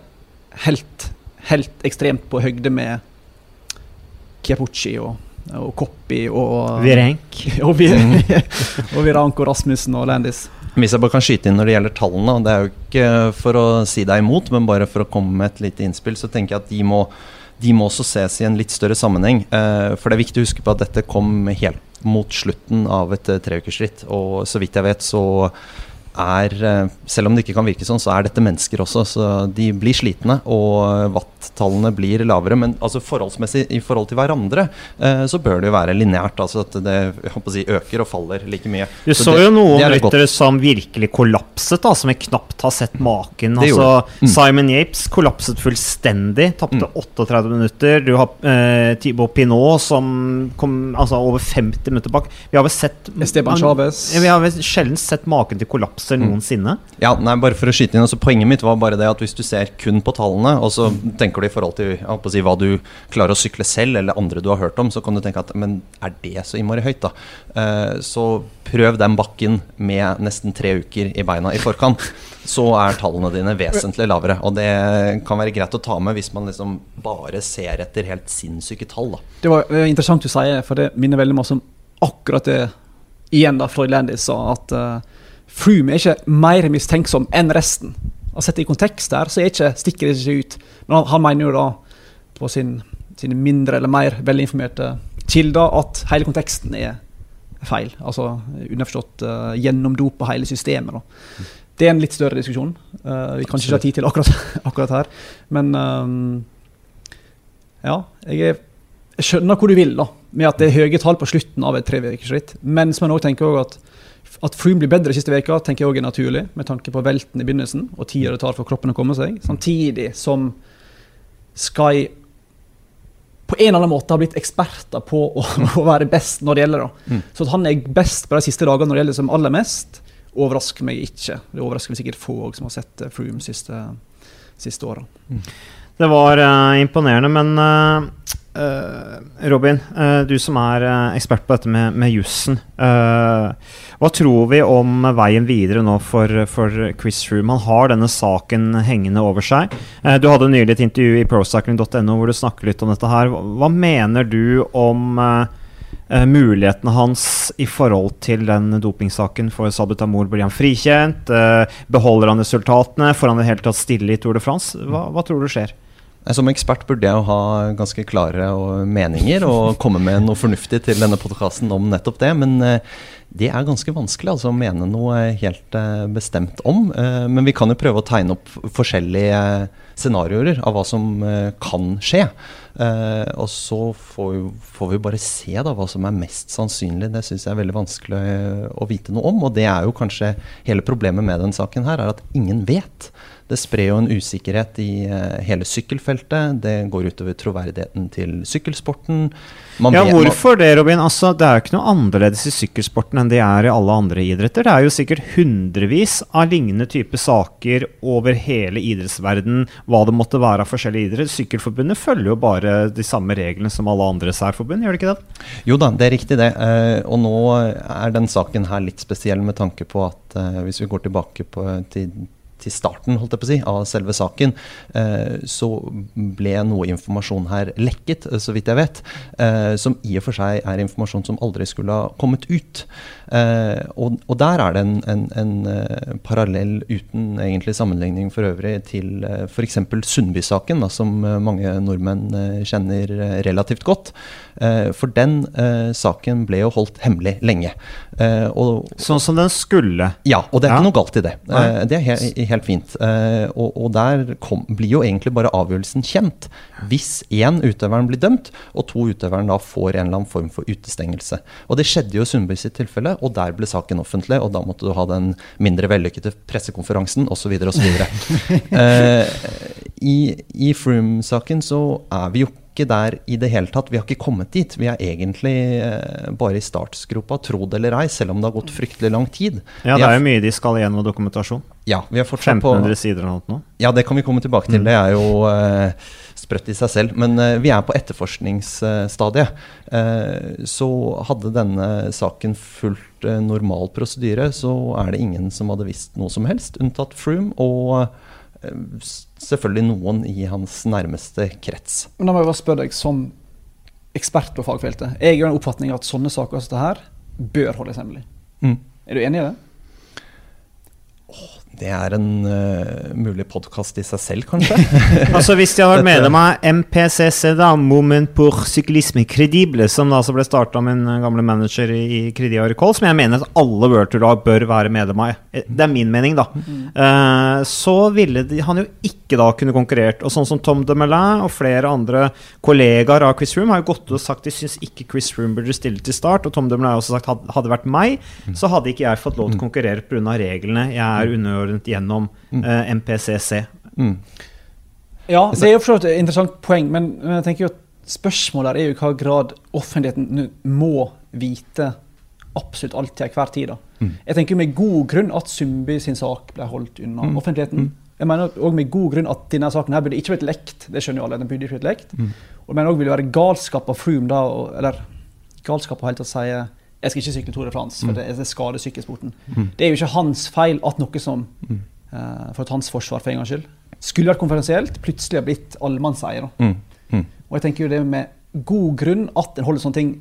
helt, helt ekstremt på høgde med Chiapucci og og Koppi og Virenk. [laughs] Og, Vir [laughs] og Virank og Rasmussen og Landis. Hvis jeg bare kan skyte inn når det gjelder tallene, og det er jo ikke for å si deg imot, men bare for å komme med et lite innspill, så tenker jeg at de må, de må også ses i en litt større sammenheng. Eh, for det er viktig å huske på at dette kom helt mot slutten av et uh, treukersritt, og så vidt jeg vet, så er eh, Selv om det ikke kan virke sånn, så er dette mennesker også. Så de blir slitne, og watt-tallene blir lavere. Men altså forholdsmessig i forhold til hverandre, eh, så bør det jo være lineært. Altså at det si, øker og faller like mye. Du så, så det, jo noen ryttere som virkelig kollapset, da, som vi knapt har sett maken. Altså, mm. Simon Yapes kollapset fullstendig. Tapte mm. 38 minutter. Du har eh, Thibaut Pinot som kom altså, over 50 minutter bak. Vi har vel sett Esteban Chávez. Vi har vel sjelden sett maken til kollaps kollapser mm. noensinne. Ja, nei, bare for å skyte inn, altså Poenget mitt var bare det at hvis du ser kun på tallene, og så tenker du i forhold til si, hva du klarer å sykle selv, eller andre du har hørt om, så kan du tenke at men er det så innmari høyt, da? Uh, så prøv den bakken med nesten tre uker i beina i forkant. [laughs] Så er tallene dine vesentlig lavere. Og det kan være greit å ta med hvis man liksom bare ser etter helt sinnssyke tall. Da. Det var interessant du sier, for det minner veldig masse om akkurat det igjen da Freud Landis sa. at uh, Froome er ikke mer mistenksom enn resten. Og Sett i kontekst der, så ikke, stikker det ikke ut. Men han, han mener jo da, på sin, sine mindre eller mer velinformerte kilder, at hele konteksten er feil. Altså underforstått uh, gjennomdopa hele systemet. Da. Det er en litt større diskusjon. Uh, vi kan ikke ha tid til akkurat, [laughs] akkurat her. Men um, ja, jeg, er, jeg, skjønner hvor du vil da, med at det er høye tall på slutten av et treukersritt. Men som jeg også tenker også at at Froome blir bedre siste veka, tenker jeg også er naturlig, med tanke på velten i begynnelsen og tida det tar for kroppen å komme seg. Samtidig som Sky på en eller annen måte har blitt eksperter på å, [laughs] å være best når det gjelder. Mm. Så at han er best på de siste dagene når det gjelder som aller mest, overrasker meg ikke. Det overrasker sikkert få som har sett Froome siste, siste åra. Mm. Det var uh, imponerende, men uh, Robin, uh, du som er ekspert på dette med, med jussen. hva tror vi om veien videre nå for, for Chris Room? Han har denne saken hengende over seg. du hadde nylig et intervju i procycling.no hvor du snakker litt om dette her. Hva, mener du om mulighetene hans i forhold til den dopingsaken for Sabutamor? Blir han frikjent? beholder han resultatene? Får han det hele tatt stille i Tour de France? Hva, hva tror du skjer? Som ekspert burde jeg jo ha ganske klare meninger og [laughs] komme med noe fornuftig til denne podkasten om nettopp det. Men eh, det er ganske vanskelig altså, å mene noe helt eh, bestemt om. Eh, men vi kan jo prøve å tegne opp forskjellige scenarioer av hva som kan skje. Og så får vi, får vi bare se da, hva som er mest sannsynlig. Det syns jeg er veldig vanskelig å vite noe om. Og det er jo kanskje hele problemet med den saken her, er at ingen vet. Det sprer jo en usikkerhet i uh, hele sykkelfeltet. Det går utover troverdigheten til sykkelsporten. Man ja, hvorfor det, Robin? Altså, det er jo ikke noe annerledes i sykkelsporten enn det er i alle andre idretter. Det er jo sikkert hundrevis av lignende type saker over hele idrettsverden, hva det måtte være av forskjellige idretter. Sykkelforbundet følger jo bare de samme reglene som alle andre særforbund, gjør det ikke det? Jo da, det er riktig det. Uh, og nå er den saken her litt spesiell med tanke på at uh, hvis vi går tilbake på, til til starten holdt jeg på å si, av selve saken, eh, så ble noe informasjon her lekket, så vidt jeg vet. Eh, som i og for seg er informasjon som aldri skulle ha kommet ut. Eh, og, der er det en, en, en parallell uten egentlig sammenligning for øvrig til f.eks. Sundby-saken, som mange nordmenn kjenner relativt godt. for den saken ble jo holdt hemmelig lenge. Og, sånn som den skulle? Ja, og det er ja. ikke noe galt i det. det er helt, helt fint. og, og der kom, blir jo egentlig bare avgjørelsen kjent hvis én utøveren blir dømt, og to utøveren da får en eller annen form for utestengelse. Og det skjedde jo i Sundby sitt tilfelle og der ble saken offentlig, og da måtte du ha den mindre vellykkede pressekonferansen osv. osv. uh, I i Froome-saken så er vi jo ikke der i det hele tatt. Vi har ikke kommet dit. Vi er egentlig uh, bare i startsgropa, tro det eller ei, selv om det har gått fryktelig lang tid. Ja, det er jo mye de skal igjennom dokumentasjon. Ja, vi har 1500 sider eller noe. Ja, det kan vi komme tilbake til. Mm. Det er jo uh, sprøtt i seg selv. Men uh, vi er på etterforskningsstadiet. Uh, så hadde denne saken fulgt normal prosedyre, så er det ingen som hadde visst noe som helst, unntatt Froome og selvfølgelig noen i hans nærmeste krets. Men da må jeg bare spørre deg som ekspert på fagfeltet. Jeg har en oppfatning at sånne saker som dette her bør holdes hemmelig. Mm. Er du enig i det? Det er en uh, mulig podkast i seg selv, kanskje. [laughs] altså Hvis de har vært medlem av MPCC, da, Moment pour Cyclisme Credible, som da altså ble starta av min gamle manager i Credi Aricol, som jeg mener at alle World bør være medlem av. Eh, det er min mening, da. Uh, så ville de, han jo ikke da kunne konkurrert. Og sånn som Tom de Melin og flere andre kollegaer av Chris Room har jo gått ut og sagt de syns ikke Chris Room burde stille til start. Og Tom de Melin har også sagt at hadde det vært meg, så hadde ikke jeg fått lov til å konkurrere pga. reglene. Jeg er under overordnet gjennom mm. eh, MPCC. Mm. Ja, det er jo for et interessant poeng, men, men jeg tenker jo at spørsmålet er jo i hva grad offentligheten må vite absolutt alt til enhver tid. da. Mm. Jeg tenker med god grunn at Zumbi sin sak ble holdt unna mm. offentligheten. Mm. Jeg mener òg med god grunn at denne saken her burde ikke blitt lekt. Det skjønner jo alle, den burde ikke blitt lekt. Mm. Og jeg mener òg ville være galskap av Froome da, eller galskap av helt å si jeg skal ikke sykle Tour de France, for mm. det, det skader sykkelsporten. Mm. Det er jo ikke hans feil at noe som mm. uh, For et hans forsvar, for en gangs skyld, skulle vært konferensielt, plutselig har blitt allemannseie. Mm. Og jeg tenker jo det med god grunn at en holder sånne ting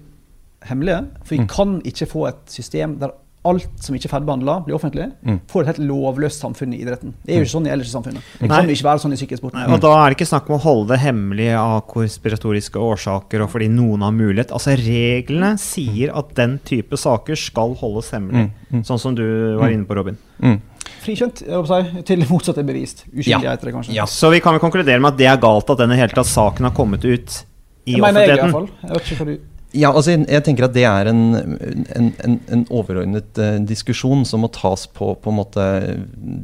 hemmelige. For vi kan ikke få et system der alt som ikke er ferdigbehandla, blir offentlig, mm. får et helt lovløst samfunn i idretten. Det er jo ikke sånn i ellers i samfunnet. Det kan jo ikke være sånn i sykkelsporten. Nei, og da er det ikke snakk om å holde det hemmelig av konspiratoriske årsaker og fordi noen har mulighet. Altså Reglene sier at den type saker skal holdes hemmelig, mm. Mm. sånn som du var inne på, Robin. Mm. Frikjent, si, til motsatt er bevist. Uskyldig ja. heter det kanskje. Ja. Så vi kan vel konkludere med at det er galt at denne hele tatt saken har kommet ut i offentligheten? Jeg mener jeg i hvert fall. Jeg vet ikke hva du ja, altså jeg tenker at det er en, en, en, en overordnet uh, diskusjon som må tas på, på en måte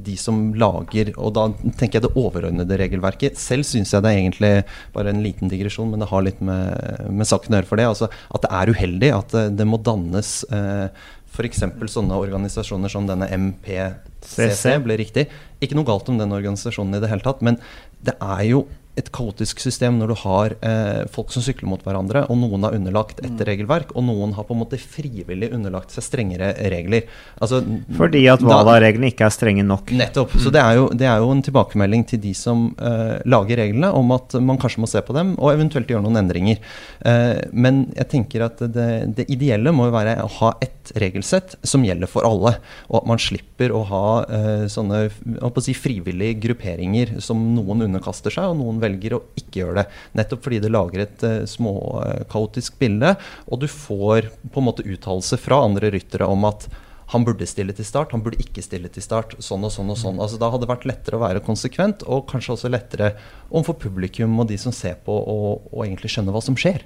de som lager Og da tenker jeg det overordnede regelverket. Selv syns jeg det er egentlig bare en liten digresjon, men det har litt med, med saken å gjøre for det. Altså at det er uheldig at det, det må dannes uh, f.eks. sånne organisasjoner som denne MPCC ble riktig. Ikke noe galt om den organisasjonen i det hele tatt, men det er jo et kaotisk system når du har eh, folk som sykler mot hverandre, og noen har underlagt et mm. regelverk, og noen har på en måte frivillig underlagt seg strengere regler. Altså, Fordi at WADA-reglene ikke er strenge nok. Nettopp. Mm. Så det er, jo, det er, jo, en tilbakemelding til de som eh, lager reglene, om at man kanskje må se på dem, og eventuelt gjøre noen endringer. Eh, men jeg tenker at det, det, ideelle må jo være å ha ett regelsett som gjelder for alle, og at man slipper å ha eh, sånne å si, frivillige grupperinger som noen underkaster seg, og noen velger å ikke gjøre det. Nettopp fordi det lager et uh, småkaotisk bilde, og du får på en måte uttalelse fra andre ryttere om at han burde stille til start, han burde ikke stille til start. Sånn og sånn og sånn. Altså, da hadde det vært lettere å være konsekvent, og kanskje også lettere overfor publikum og de som ser på, å egentlig skjønne hva som skjer.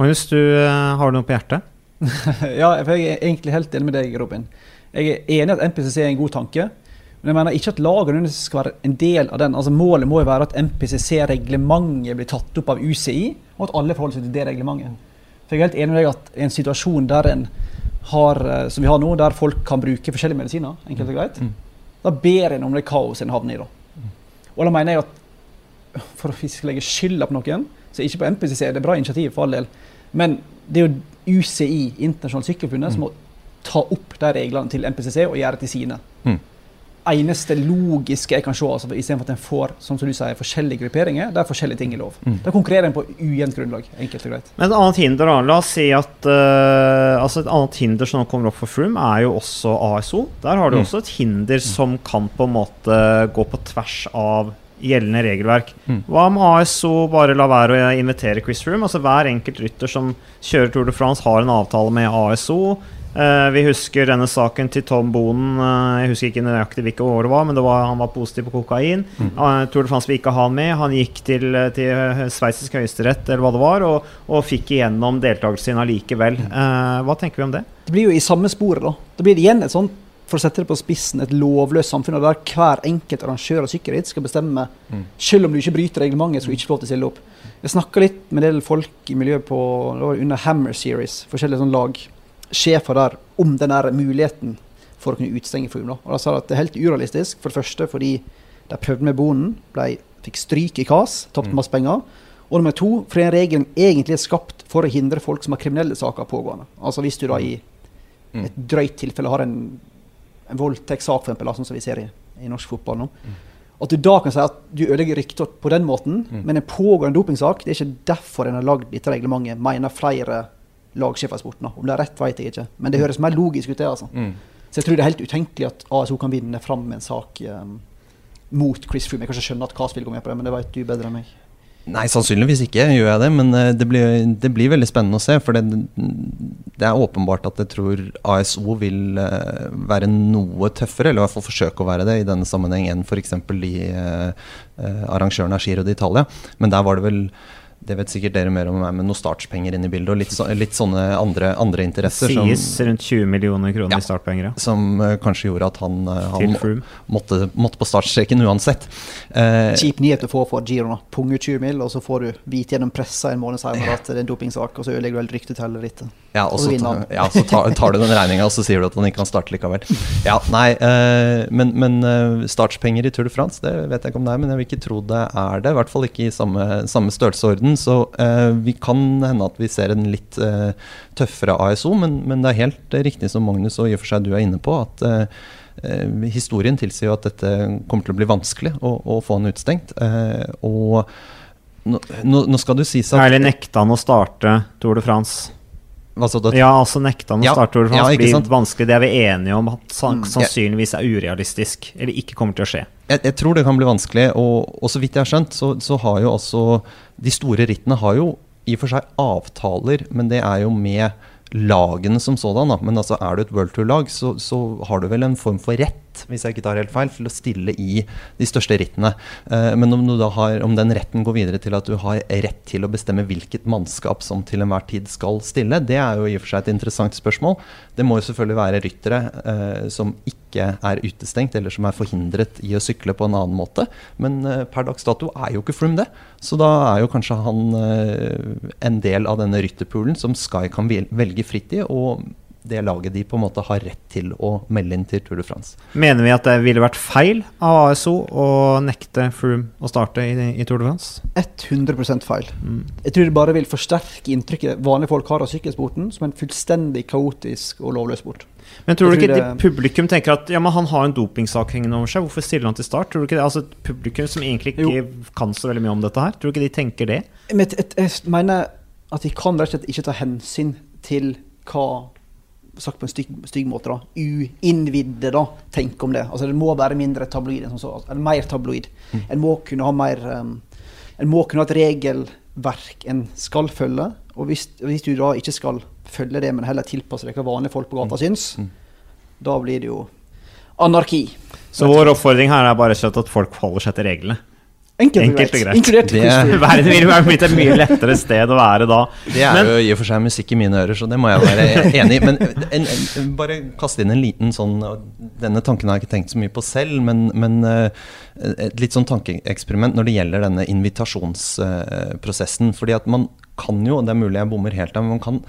Magnus, du uh, har noe på hjertet? [laughs] ja, for jeg er egentlig helt enig med deg, Robin. Jeg er enig i at MPCC er en god tanke. Men jeg mener ikke at lagene skal være en del av den. Altså Målet må jo være at MPCC-reglementet blir tatt opp av UCI, og at alle forholder seg til det reglementet. For jeg er helt enig med deg at i en situasjon der en har, eh, som vi har nå, der folk kan bruke forskjellige medisiner, enkelt og greit, mm. da ber en om det kaoset en havner i. da. Og da mener jeg at for å legge skylda på noen, så ikke på MPCC, det er bra initiativ for all del, men det er jo UCI, Internasjonalt Sykkelforbund, mm. som må ta opp de reglene til MPCC og gjøre til sine. Mm eneste logiske jeg kan se, altså, istedenfor at en får som du sier, forskjellige grupperinger, der forskjellige ting er lov. Mm. Da konkurrerer en på ujevnt grunnlag. enkelt og greit. Men et annet hinder, da. La oss si at uh, altså Et annet hinder som kommer opp for Froome, er jo også ASO. Der har du mm. også et hinder som kan på en måte gå på tvers av gjeldende regelverk. Mm. Hva om ASO bare lar være å invitere Chris Froome? Altså Hver enkelt rytter som kjører Tour de France, har en avtale med ASO. Uh, vi husker denne saken til Tom Bonen. Uh, jeg husker ikke nøyaktig hvilke år det var, men det var, han var positiv på kokain. Mm. Uh, Tour de France vil ikke ha han med. Han gikk til, til sveitsisk høyesterett eller hva det var, og, og fikk igjennom deltakelsen sin allikevel. Uh, hva tenker vi om det? Det blir jo i samme sporet, da. Det blir igjen et sånt for å sette det på spissen, et lovløst samfunn der hver enkelt arrangør av sykkelritt skal bestemme, mm. selv om du ikke bryter reglementet, skal du ikke få lov til å stille opp. Jeg snakka litt med en del folk i miljøet på, under Hammer Series, forskjellige sånne lag sjefer der om den muligheten for å kunne utstenge Froome. Og de sa at det er helt urealistisk. For det første fordi de prøvde med bonden, ble, fikk stryk i KAS, tapte mm. masse penger. Og nummer to fordi den regelen egentlig er skapt for å hindre folk som har kriminelle saker pågående. Altså hvis du da i mm. et drøyt tilfelle har en, en voldtektssak, eksempel, sånn som vi ser i, i norsk fotball nå. Mm. At du da kan si at du ødelegger ryktet på den måten, mm. men en pågående dopingsak, det er ikke derfor en har lagd dette reglementet, mener flere lagsjef i sporten. Om det er rett, vet jeg ikke. Men det høres mer logisk ut, det. altså. Mm. Så jeg tror det er helt utenkelig at ASO kan vinne fram med en sak um, mot Chris Froome. Jeg kan ikke skjønne at Cas vil gå med på det, men det vet du bedre enn meg. Nei, sannsynligvis ikke gjør jeg det, men eh, det blir, det blir veldig spennende å se. For det, det, er åpenbart at jeg tror ASO vil uh, være noe tøffere, eller i hvert fall forsøke å være det i denne sammenheng enn f.eks. de eh, arrangørene av Giro d'Italia. Men der var det vel det vet sikkert dere mer om meg, med noen startspenger inn i bildet. Og litt, så, litt sånne andre, andre interesser. Det sies som, rundt 20 millioner kroner ja, i startpenger. Ja. Som uh, kanskje gjorde at han, uh, han måtte, måtte, på startstreken uansett. Uh, Kjip nyhet du får for Giro. Punge 20 mil, og så får du vite gjennom pressa en måned senere at det er en dopingsak, og så ødelegger du helt ryktet til hele rittet. Ja, og så, ta, ja, så tar, tar, du den regninga, og så sier du at han ikke kan starte likevel. Ja, nei, uh, men, men uh, startspenger i Tour de France, det vet jeg ikke om det er, men jeg vil ikke tro det er det. I hvert fall ikke i samme, samme størrelsesorden. Så eh, vi kan hende at vi ser en litt tøffere ASO, men, men, det er helt riktig som Magnus og i og for seg du er inne på, at historien tilsier jo at dette kommer til å bli vanskelig å, å få han utstengt. og nå, nå, skal du sies at Eller nekta han å starte Tour de France? Ja, altså nekta han å ja, starte Tour de France ja, blir vanskelig. Det er vi enige om at mm. sannsynligvis er urealistisk, eller ikke kommer til å skje. Jeg, jeg tror det kan bli vanskelig, og, og, så vidt jeg har skjønt, så, så har jo også De store rittene har jo i og for seg avtaler, men det er jo med lagene som sådan. Da. Men altså, er du et World Tour-lag, så, så, har du vel en form for rett, hvis jeg ikke tar helt feil, til å stille i de største rittene. Uh, men om, har, om, den retten går videre til at du har rett til å bestemme hvilket mannskap som til enhver tid skal stille, det er jo i og for seg et interessant spørsmål. Det må jo selvfølgelig være ryttere uh, som ikke er utestengt, eller som er forhindret i å sykle på en annen måte. Men uh, per dags dato er jo ikke Froome det. Så da er jo kanskje han en del av denne rytterpoolen som Sky kan velge fritt i. og det laget de på en måte har rett til å melde inn til Tour de France. Mener vi at det ville vært feil av ASO å nekte Froome å starte i, i, Tour de France? 100 feil. Mm. Jeg tror det bare vil forsterke inntrykket vanlige folk har av sykkelsporten som en fullstendig kaotisk og lovløs sport. Men tror du ikke det... publikum tenker at ja, men han har en dopingsak hengende over seg, hvorfor stiller han til start? Tror du ikke det? Altså Publikum som egentlig ikke jo. kan så veldig mye om dette her, tror du ikke de tenker det? Men jeg, jeg mener at de kan rett og slett ikke ta hensyn til hva sagt på en stygg, stygg måte, da, uinnvidde da, tenk om det. Altså Det må være mindre tabloid enn som så. Eller mer tabloid. Mm. En må kunne ha mer um, en må kunne ha et regelverk en skal følge. Og hvis, hvis du da ikke skal følge det, men heller tilpasse deg hva vanlige folk på gata syns, Mm. da blir det jo anarki. Så vår oppfordring her er bare slett at folk holder seg til reglene. Enkelt, Enkelt og greit. greit. Inkludert Det- Verden ville vært blitt et mye lettere sted å være da. Det er Men- jo i og for seg musikk i mine ører, så det må jeg være enig i. Men en, en, bare kaste inn en liten sånn Denne tanken har jeg ikke tenkt så mye på selv, men, men eh, et litt sånn tankeeksperiment når det gjelder denne invitasjonsprosessen. fordi at man kan jo, og det er mulig jeg bommer helt der, men man kan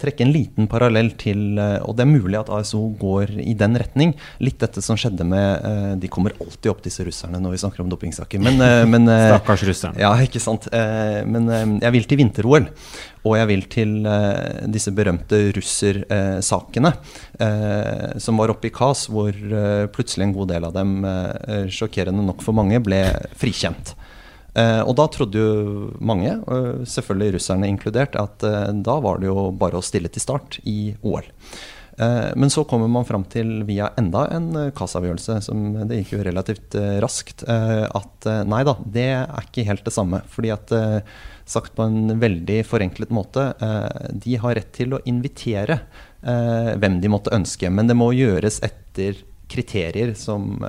trekke en liten parallell til eh, Og det er mulig at ASO går i den retning. Litt dette som skjedde med eh, De kommer alltid opp, disse russerne, når vi snakker om dopingsaker. Men, eh, men Stakkars russerne. ja, ikke sant. Men jeg vil til vinter-OL. Og jeg vil til disse berømte russersakene som var oppe i KAS, hvor plutselig en god del av dem, sjokkerende nok for mange, ble frikjent. Eh, og da trodde jo mange, eh, selvfølgelig russerne inkludert, at eh, da var det jo bare å stille til start i OL. Men så kommer man fram til via enda en KAS-avgjørelse, som det gikk jo relativt raskt, at nei da, det er ikke helt det samme. Fordi at sagt på en veldig forenklet måte, de har rett til å invitere hvem de måtte ønske, men det må gjøres etter kriterier som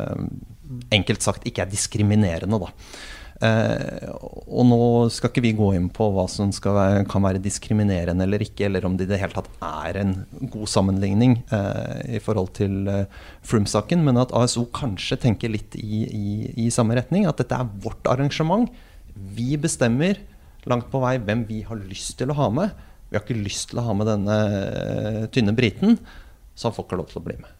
enkelt sagt ikke er diskriminerende, da. Eh, og nå skal ikke vi gå inn på hva som være, kan være diskriminerende eller ikke, eller om det i det hele tatt er en god sammenligning eh, i forhold til eh, Froome-saken, men at ASO kanskje tenker litt i, i, i samme retning. At dette er vårt arrangement. Vi bestemmer langt på vei hvem vi har lyst til å ha med. Vi har ikke lyst til å ha med denne eh, tynne briten, så han får ikke lov til å bli med.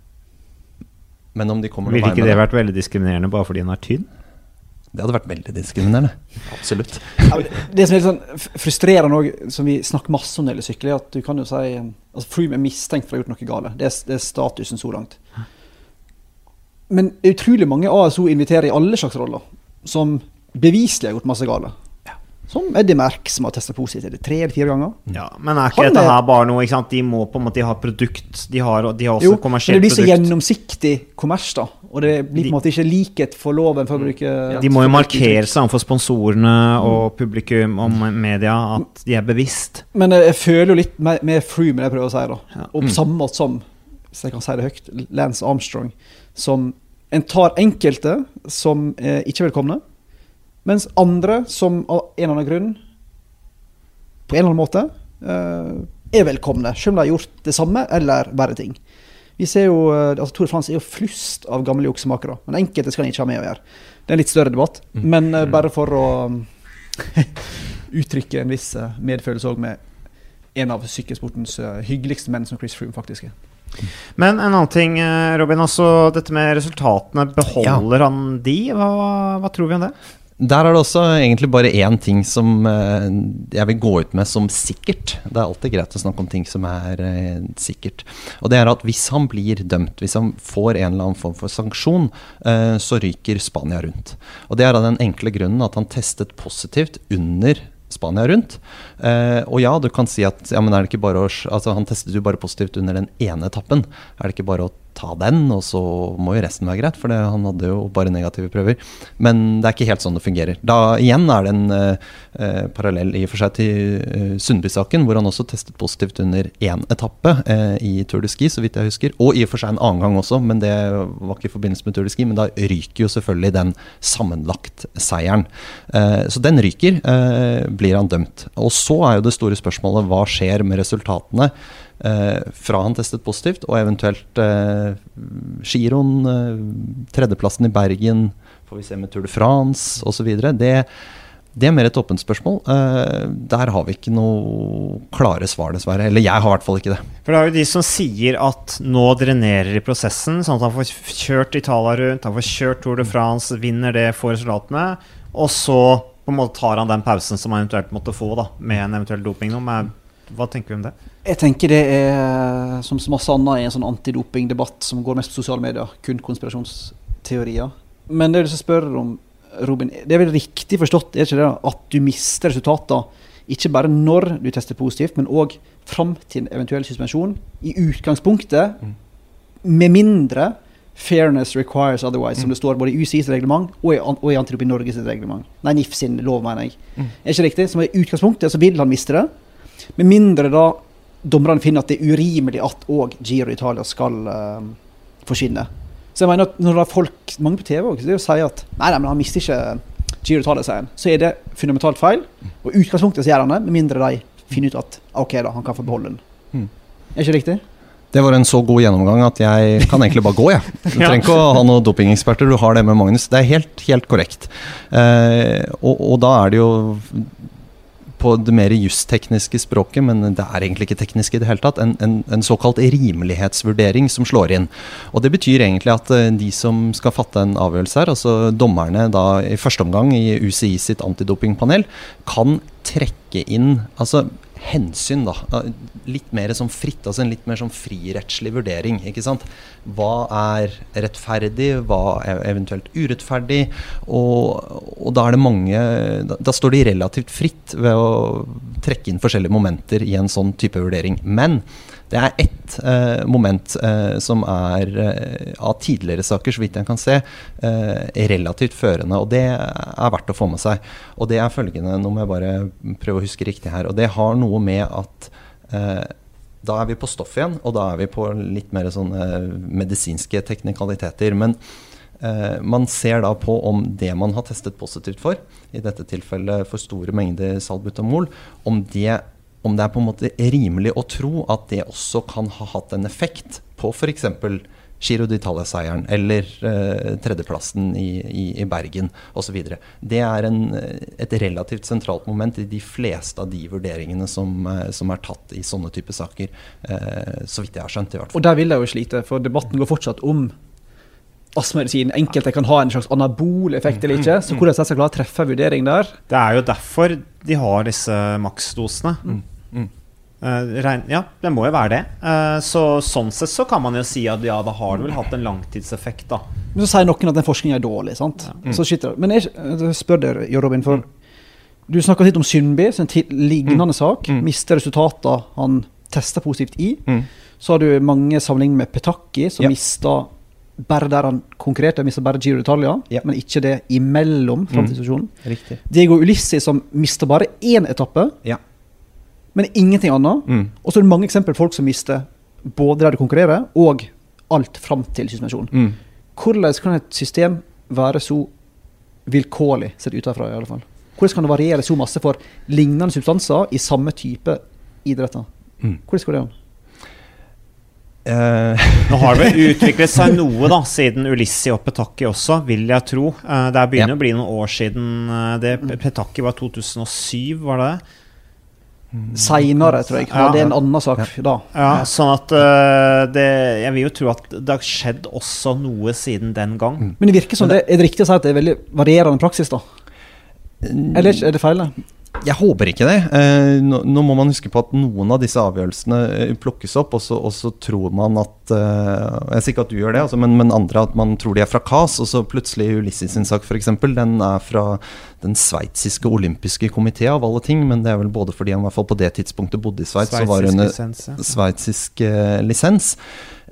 Men om de kommer Ville ikke det vært veldig diskriminerende bare fordi den er tynn? Det hadde vært veldig diskriminerende. Absolutt. Ja, det- som er litt sånn frustrerende òg, som vi snakker masse om når det gjelder sykkel, er at du kan jo si altså Froome er mistenkt for å ha gjort noe galt. Det det er statusen så langt. Men utrolig mange ASO inviterer i alle slags roller, som beviselig har gjort masse galt. Som Eddie Merck, som har testa positivt tre eller fire ganger. Ja, Men er ikke Han dette er- her bare noe ikke sant? De må på en måte de har produkt, de har, de har også Jo, men det blir så produkt. gjennomsiktig kommers, da. Og det blir på en måte ikke likhet for loven, for å bruke De må jo markere seg overfor sponsorene og publikum og media at de er bevisst. Men jeg føler jo litt mer, mer free med det jeg prøver å si, da. Ja. Og på samme måte som, hvis jeg kan si det høyt, Lance Armstrong, som en tar enkelte som er ikke velkomne, mens andre som av en eller annen grunn, på en eller annen måte, eh, er velkomne, selv om de har gjort det samme eller verre ting. Vi ser jo, eh, altså Tour de France er jo flust av gamle juksemakere, men enkelte skal en ikke ha med å gjøre. Det er en litt større debatt, men eh, bare for å [laughs] uttrykke en viss medfølelse òg med en av sykkelsportens hyggeligste menn, som Chris Froome faktisk er. Men en annen ting, Robin. altså Dette med resultatene. Beholder han de? Hva, hva tror vi om det? Der er det også egentlig bare én ting som eh, jeg vil gå ut med som sikkert. Det er alltid greit å snakke om ting som er eh, sikkert. Og det er at hvis han blir dømt, hvis han får en eller annen form for sanksjon, eh, så ryker Spania rundt. Og det er av den enkle grunnen at han testet positivt under Spania rundt. Eh, og ja, du kan si at ja, men er det ikke bare å, altså, han testet jo bare positivt under den ene etappen. Er det ikke bare å ta den, og så må jo resten være greit? For det, han hadde jo bare negative prøver. Men det er ikke helt sånn det fungerer. Da igjen er det en eh, eh, parallell i og for seg til eh, Sundby-saken, hvor han også testet positivt under én etappe eh, i Tour de Ski, så vidt jeg husker. Og i og for seg en annen gang også, men det var ikke i forbindelse med Tour de Ski. Men da ryker jo selvfølgelig den sammenlagt-seieren. Eh, så den ryker, eh, blir han dømt. Og så er jo det store spørsmålet hva skjer med resultatene fra han testet positivt, og eventuelt eh, giroen, eh, tredjeplassen i Bergen, får vi se med Tour de France osv. Det, det er mer et åpent spørsmål. Eh, der har vi ikke noe klare svar, dessverre. Eller jeg har i hvert fall ikke det. For det er jo de som sier at nå drenerer i prosessen, sånn at han får kjørt Italia rundt, han får kjørt Tour de France, vinner det, får resultatene, og så på en måte tar han den pausen som han eventuelt måtte få da, med en eventuell doping. nå, men Hva tenker vi om det? Jeg tenker det er som så masse annet i en sånn antidopingdebatt som går mest på sosiale medier. Kun konspirasjonsteorier. Men det du som spør om, Robin, det er vel riktig forstått er ikke det, at du mister resultater ikke bare når du tester positivt, men òg fram til en eventuell suspensjon. I utgangspunktet, med mindre 'fairness requires otherwise', som Mm. det står både i UCIs reglement og i, og i Antidopi Norges reglement. Nei, NIF sin lov, mener jeg. Mm. Er ikke riktig? Som i utgangspunktet så vil han miste det, med mindre da dommerne finner at det er urimelig at òg Giro Italia skal uh, forsvinne. Så jeg mener at når det er folk, mange på TV også, sier at nei, nei, men han mister ikke Giro Italia-seieren, så er det fundamentalt feil. Og utgangspunktet så gjør han det, med mindre de finner ut at ok da, han kan få beholde den. Mm. Er ikke riktig? Det var en så god gjennomgang at jeg kan egentlig bare gå, jeg. [laughs] Du trenger ikke å ha noen dopingeksperter, du har det med Magnus. Det er helt, helt korrekt. Eh, og, og da er det jo på det mer justekniske språket, men det er egentlig ikke teknisk i det hele tatt, en, en, en såkalt rimelighetsvurdering som slår inn. Og det betyr egentlig at eh, de som skal fatte en avgjørelse her, altså dommerne da i første omgang i UCI sitt antidopingpanel, kan trekke inn altså hensyn, da. Litt mer som fritt, altså en litt mer sånn frirettslig vurdering. ikke sant? Hva er rettferdig, hva er eventuelt urettferdig? Og, og da er det mange da, da står de relativt fritt ved å trekke inn forskjellige momenter i en sånn type vurdering. Men det er ett eh, moment eh, som er eh, av tidligere saker, så vidt jeg kan se, eh, relativt førende. Og det er verdt å få med seg. Og det er følgende, nå må jeg bare prøve å huske riktig her. Og det har noe med at da er vi på stoff igjen, og da er vi på litt mer sånne medisinske teknikaliteter. Men eh, man ser da på om det man har testet positivt for, i dette tilfellet for store mengder salbutamol, om det om det er på en måte rimelig å tro at det også kan ha hatt en effekt på f.eks. Giro d'Italia-seieren eller eh, tredjeplassen i, i, i Bergen osv. Det er en, et relativt sentralt moment i de fleste av de vurderingene som, eh, som er tatt i sånne type saker. Eh, så vidt jeg har skjønt, i hvert fall. Og der vil jeg jo slite, for debatten går fortsatt om astmamedisin. Enkelte kan ha en slags anabol effekt eller ikke. Så hvordan jeg skal klare å treffe en vurdering der Det er jo derfor de har disse maksdosene. Mm. Mm. Eh, ja, det må jo være det. Eh, så sånn sett så kan man jo si at ja, da har det vel hatt en langtidseffekt, da. Men så sier noen at den forskningen er dårlig. sant? Så skyter det. Men jeg, jeg spør deg, Jo Robin, for du snakka litt om Sundby, som en lignende mm. sak. Mm. Mister resultater han testa positivt i. Mm. Så har du mange sammenligninger med Petaki som Ja. mista bare der han konkurrerte, mista bare Giro d'Italia, Ja. men ikke det imellom framtidsstasjonen. Riktig. Diego Ulissi, som mista bare én etappe, Ja. Men ingenting annet. Mm. Og så er det mange eksempler på folk som mister både der de konkurrerer, og alt fram til suspensjon. Mm. Hvordan kan et system være så vilkårlig, sett utenfra i alle fall? Hvordan kan det variere så masse for lignende substanser i samme type idretter? Mm. Hvordan går det an? Uh, Nå har det vel utviklet seg noe da, siden Ulissi og Petaki også, vil jeg tro. Uh, det begynner Ja. å bli noen år siden eh, det. Petacchi var 2007, var det det? Seinere, tror jeg. Ja. det er en annen sak da. Ja, sånn at uh, det, Jeg vil jo tro at det har skjedd også noe siden den gang. Men det virker som det, er det riktig å si at det er veldig varierende praksis, da? Eller er det feil? Jeg håper ikke det. Eh, nå, nå må man huske på at noen av disse avgjørelsene eh, plukkes opp, og så, og så tror man at eh, Jeg sier ikke at du gjør det, altså, men, men andre at man tror de er fra KAS, og så plutselig Ulysses sin sak f.eks. Den er fra den sveitsiske olympiske komité av alle ting, men det er vel både fordi han i hvert fall på det tidspunktet bodde i Sveits og var under sveitsisk lisens.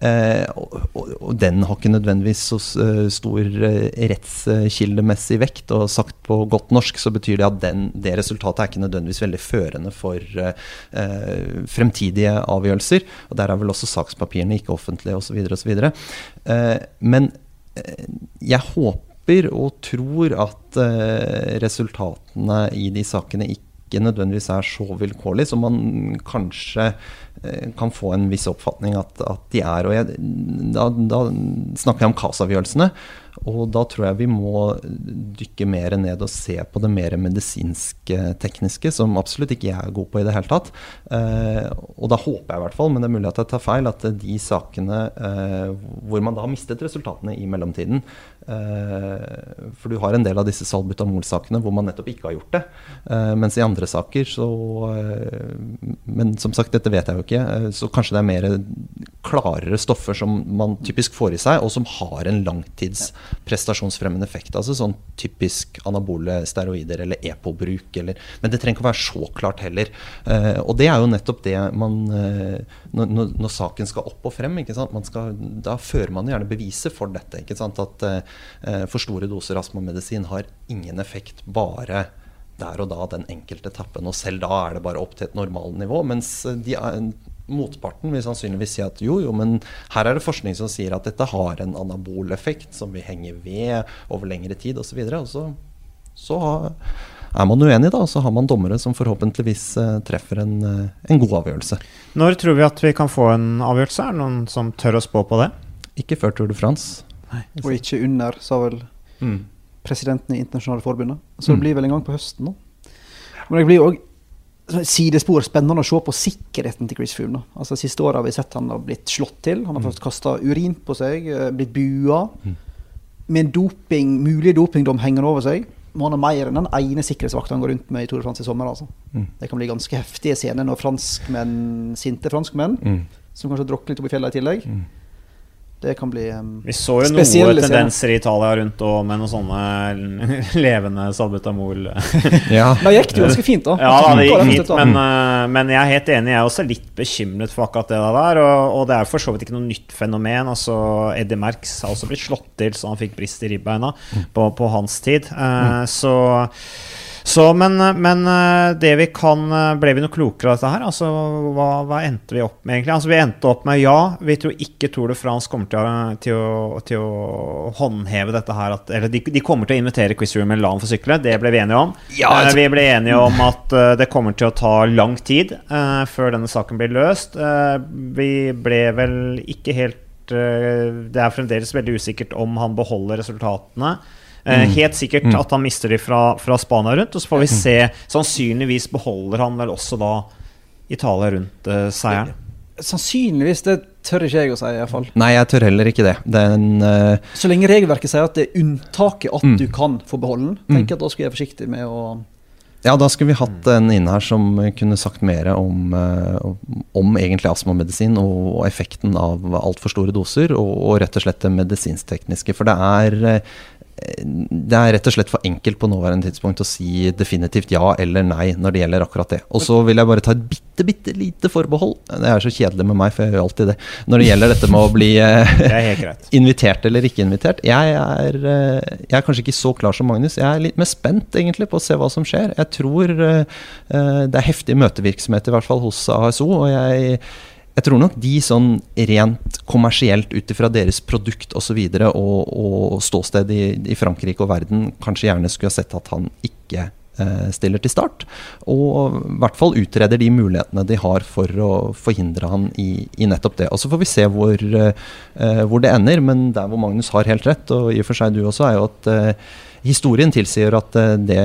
Eh, og, og, og den har ikke nødvendigvis så eh, stor eh, rettskildemessig vekt. Og sagt på godt norsk så betyr det at den, det resultatet er ikke nødvendigvis veldig førende for eh, fremtidige avgjørelser. Og der er vel også sakspapirene ikke offentlige osv. osv. Eh, men jeg håper og tror at resultatene i de sakene ikke ikke nødvendigvis er så vilkårlig som man kanskje eh, kan få en viss oppfatning at, at de er. Og jeg, da, da snakker jeg om KAS-avgjørelsene. Og da tror jeg vi må dykke mer ned og se på det mer medisinske, tekniske, som absolutt ikke jeg er god på i det hele tatt. Eh, og da håper jeg i hvert fall, men det er mulig at jeg tar feil, at de sakene eh, hvor man da har mistet resultatene i mellomtiden eh, For du har en del av disse salbutamol-sakene hvor man nettopp ikke har gjort det. Mens i andre saker så Men som sagt, dette vet jeg jo ikke. så kanskje det er mer klarere stoffer som man typisk får i seg, og som har en langtids prestasjonsfremmende effekt. Altså sånn typisk anabole steroider eller EPO-bruk. Men det trenger ikke å være så klart heller. Eh, og det er jo nettopp det man eh, når, når, saken skal opp og frem, skal, da fører man gjerne beviset for dette. At eh, for store doser astmamedisin har ingen effekt bare der og da den enkelte etappen. Og selv da er det bare opp til et normalnivå. Mens de, motparten vil sannsynligvis si at jo, jo, men her er det forskning som sier at dette har en anabol effekt som vil henge ved over lengre tid osv. Og, så og så, så er man uenig, da, og så har man dommere som forhåpentligvis uh, treffer en, uh, en, god avgjørelse. Når tror vi at vi kan få en avgjørelse? Er det noen som tør å spå på det? Ikke før Tour de France. Nei, og ikke under, sa vel mm. presidenten i Internasjonale Forbundet. Så det mm. blir vel en gang på høsten nå. Men det blir òg sidespor spennende å se på sikkerheten til Chris Froome. Altså, siste året har vi sett han har blitt slått til. Han har mm. fått kasta urin på seg, eh, blitt bua. Mm. Med doping, mulig dopingdom hengende over seg må han ha mer enn den ene sikkerhetsvakta han går rundt med i Tour de France i sommer. Altså. Mm. Det kan bli ganske heftige scener når franskmenn, sinte franskmenn, mm. som kanskje drukner litt opp i fjellet i tillegg, mm. Det kan bli um, Vi så jo noen tendenser i Italia rundt og med noen sånne [laughs] levende salbutamol. ja. [laughs] Da gikk det jo ganske fint, da. Ja, det gikk fint, men, uh, men, jeg er helt enig. Jeg er også litt bekymret for akkurat det der. Og, og det er for så vidt ikke noe nytt fenomen. Altså, Eddie Merx har også blitt slått til så han fikk brist i ribbeina mm. på, på, hans tid. Uh, mm. Så så, men, men, eh, det vi kan eh, Ble vi noe klokere av dette her? Altså, hva, hva, endte vi opp med, egentlig? Altså, vi endte opp med ja, vi tror ikke Tour de France kommer til å, til å, til å håndheve dette her at, Eller de, de, kommer til å invitere Quiz Room Milan for sykle, det ble vi enige om. Ja, altså. Vi ble enige om at uh, det kommer til å ta lang tid uh, før denne saken blir løst. Uh, vi ble vel ikke helt Det er fremdeles veldig usikkert om han beholder resultatene. Eh, mm. Helt sikkert mm. at han mister de fra, fra Spania rundt. Og så får vi mm. se. Sannsynligvis beholder han vel også da Italia rundt uh, seieren. Sannsynligvis, det tør ikke jeg å si. i hvert fall. Nei, jeg tør heller ikke det. Den, uh... Så lenge regelverket sier at det er unntaket at mm. du kan få beholde den, tenker jeg at da skulle jeg være forsiktig med å ja, da skulle vi hatt en inne her som kunne sagt mer om, om egentlig astmamedisin og effekten av altfor store doser, og, og, rett og slett det medisinsktekniske. For det er det er rett og slett for enkelt på nåværende tidspunkt å si definitivt ja eller nei når det gjelder akkurat det. Og så vil jeg bare ta et bitte, bitte lite forbehold. Det er så kjedelig med meg, for jeg gjør alltid det. Når det gjelder dette med å bli eh, [laughs] [laughs] invitert eller ikke invitert. Jeg er, eh, jeg er, kanskje ikke så klar som Magnus. Jeg er litt mer spent egentlig på å se hva som skjer. Jeg tror eh, det er heftig møtevirksomhet, i hvert fall hos ASO. og jeg jeg tror nok de sånn rent kommersielt ut ifra deres produkt osv. Og, så og, og ståsted i, i, Frankrike og verden kanskje gjerne skulle ha sett at han ikke eh, stiller til start. Og i hvert fall utreder de mulighetene de har for å forhindre han i, i nettopp det. Og så får vi se hvor, eh, hvor, det ender, men der hvor Magnus har helt rett, og i og for seg du også, er jo at eh, historien tilsier at eh, det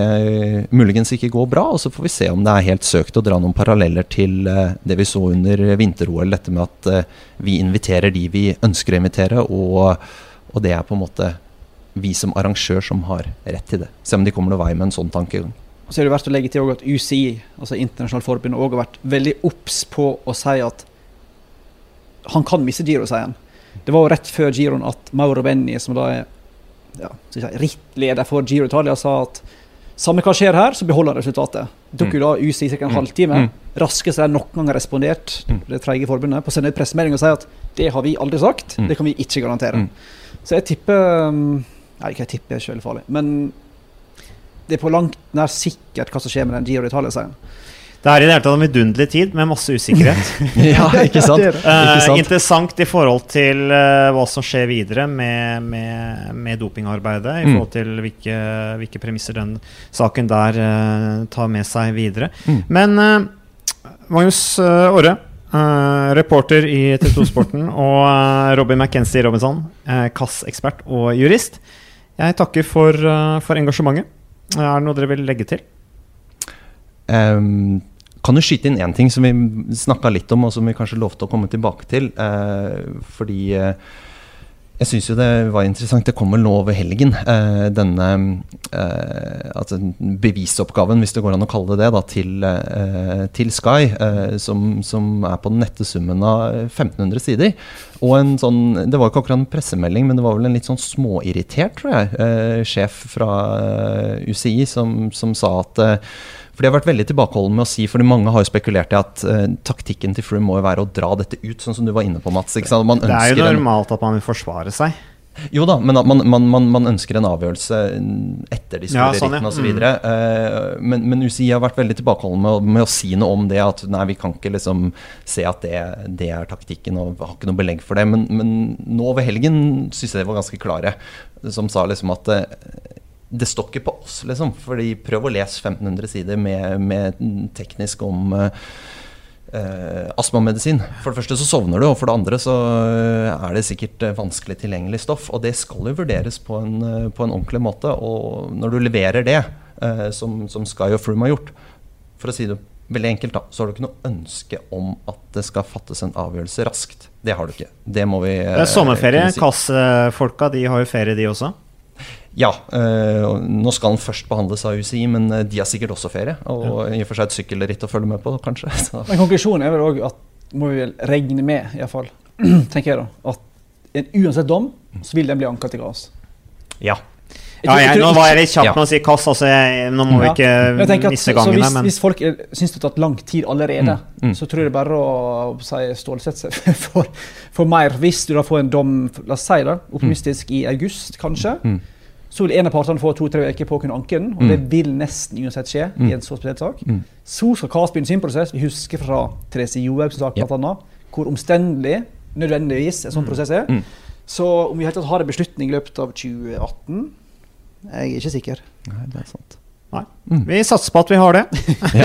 muligens ikke går bra. Og så får vi se om det er helt søkt å dra noen paralleller til eh, det vi så under vinter-OL. Dette med at eh, vi inviterer de vi ønsker å invitere, og, og det er på en måte vi som arrangør som har rett til det. Se om de kommer noen vei med en sånn tankegang. Så er det verdt å legge til at UCI, altså Internasjonalt forbund, også har vært veldig obs på å si at han kan miste Giro, sier han. Det var jo rett før Giroen at Mauro Benni, som da er ja, rittleder for Giro Italia sa at samme hva skjer her, så beholder resultatet. Det tok jo mm. da UCI ca. en mm. halvtime. Mm. Raskest de noen gang har respondert mm. det tredje forbundet, på å sende ut pressemelding og si at det har vi aldri sagt, mm. det kan vi ikke garantere. Mm. Så jeg tipper Nei, ikke jeg tipper, det er farlig. Men det er på langt nær sikkert hva som skjer med den Giro Italia-seieren. Det er i det hele tatt en vidunderlig tid med masse usikkerhet. [laughs] ja, ikke sant? [laughs] ikke sant? Uh, interessant i forhold til uh, hva som skjer videre med, med, med dopingarbeidet. I mm. forhold til hvilke, hvilke, premisser den saken der uh, tar med seg videre. Mm. Men Magnus Åre, reporter i TV2 Sporten, [laughs] og Robin McKenzie Robinson, KAS-ekspert og jurist. Jeg takker for, for engasjementet. Er det noe dere vil legge til? Um, kan du skyte inn én ting som vi snakka litt om, og som vi kanskje lovte å komme tilbake til? Eh, fordi eh, Jeg syns jo det var interessant. Det kommer nå over helgen. Eh, denne eh, altså bevisoppgaven, hvis det går an å kalle det det, da, til, eh, til Sky, eh, som, som, er på den nette summen av 1500 sider. Og en sånn, Det var ikke akkurat en pressemelding, men det var vel en litt sånn småirritert, tror jeg, sjef fra UCI som, som sa at for De har vært veldig tilbakeholdne med å si, fordi mange har jo spekulert i at uh, taktikken til Froome må jo være å dra dette ut, sånn som du var inne på, Mats. det er jo normalt at man vil forsvare seg. Jo da, men man, man, man, man, ønsker en avgjørelse etter de store ja, sånn, ja. osv. Mm. Uh, men, men UCI har vært veldig tilbakeholdne med, med, å si noe om det. At nei, vi kan ikke liksom se at det, det er taktikken, og har ikke noe belegg for det. Men, men nå over helgen syns jeg de var ganske klare, som sa liksom at uh, det står ikke på oss, liksom. Fordi prøv å lese 1500 sider med, med teknisk om uh, astmamedisin. For det første så sovner du, og for det andre så er det sikkert vanskelig tilgjengelig stoff. Og det skal jo vurderes på en, på en ordentlig måte. Og når du leverer det, uh, som, som, Sky og Froome har gjort, for å si det veldig enkelt, da, så har du ikke noe ønske om at det skal fattes en avgjørelse raskt. Det har du ikke. Det må vi er sommerferie. Si. Kassefolka de har jo ferie, de også? Ja. Øh, nå skal den først behandles av UCI, men eh, de har sikkert også ferie. Og i og for seg et sykkelritt å følge med på, kanskje. [laughs] Så. Men konklusjonen er vel òg at må vi vel regne med, iallfall, [clears throat] tenker jeg da, at en uansett dom, så vil den bli anka til GAS. Ja. Ja, jeg, nå var jeg litt kjapp med å si kass, altså jeg, nå må vi ikke ja. miste gangene. Hvis, hvis, folk syns det har tatt lang tid allerede, mm, mm. så tror jeg det bare å, å si, stålsette seg [laughs] for, for, mer. Hvis du da får en dom, la oss si det, optimistisk mm. i august, kanskje. Mm så vil en av partene få to-tre uker på å kunne anke den. Og mm. det vil nesten uansett skje mm. i en så spesiell sak. Mm. Så skal KAS begynne sin prosess. Vi husker fra Therese Johaugs sak, yep. hvor omstendelig nødvendigvis en sånn mm. prosess er. Mm. Så om vi helt har en beslutning i løpet av 2018, jeg er ikke sikker. Nei, det er sant. Nei. Mm. Vi satser på at vi har det.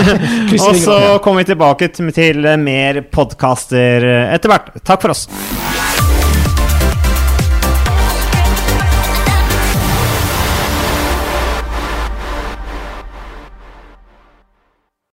[laughs] og så kommer vi tilbake til mer podkaster etter hvert. Takk for oss.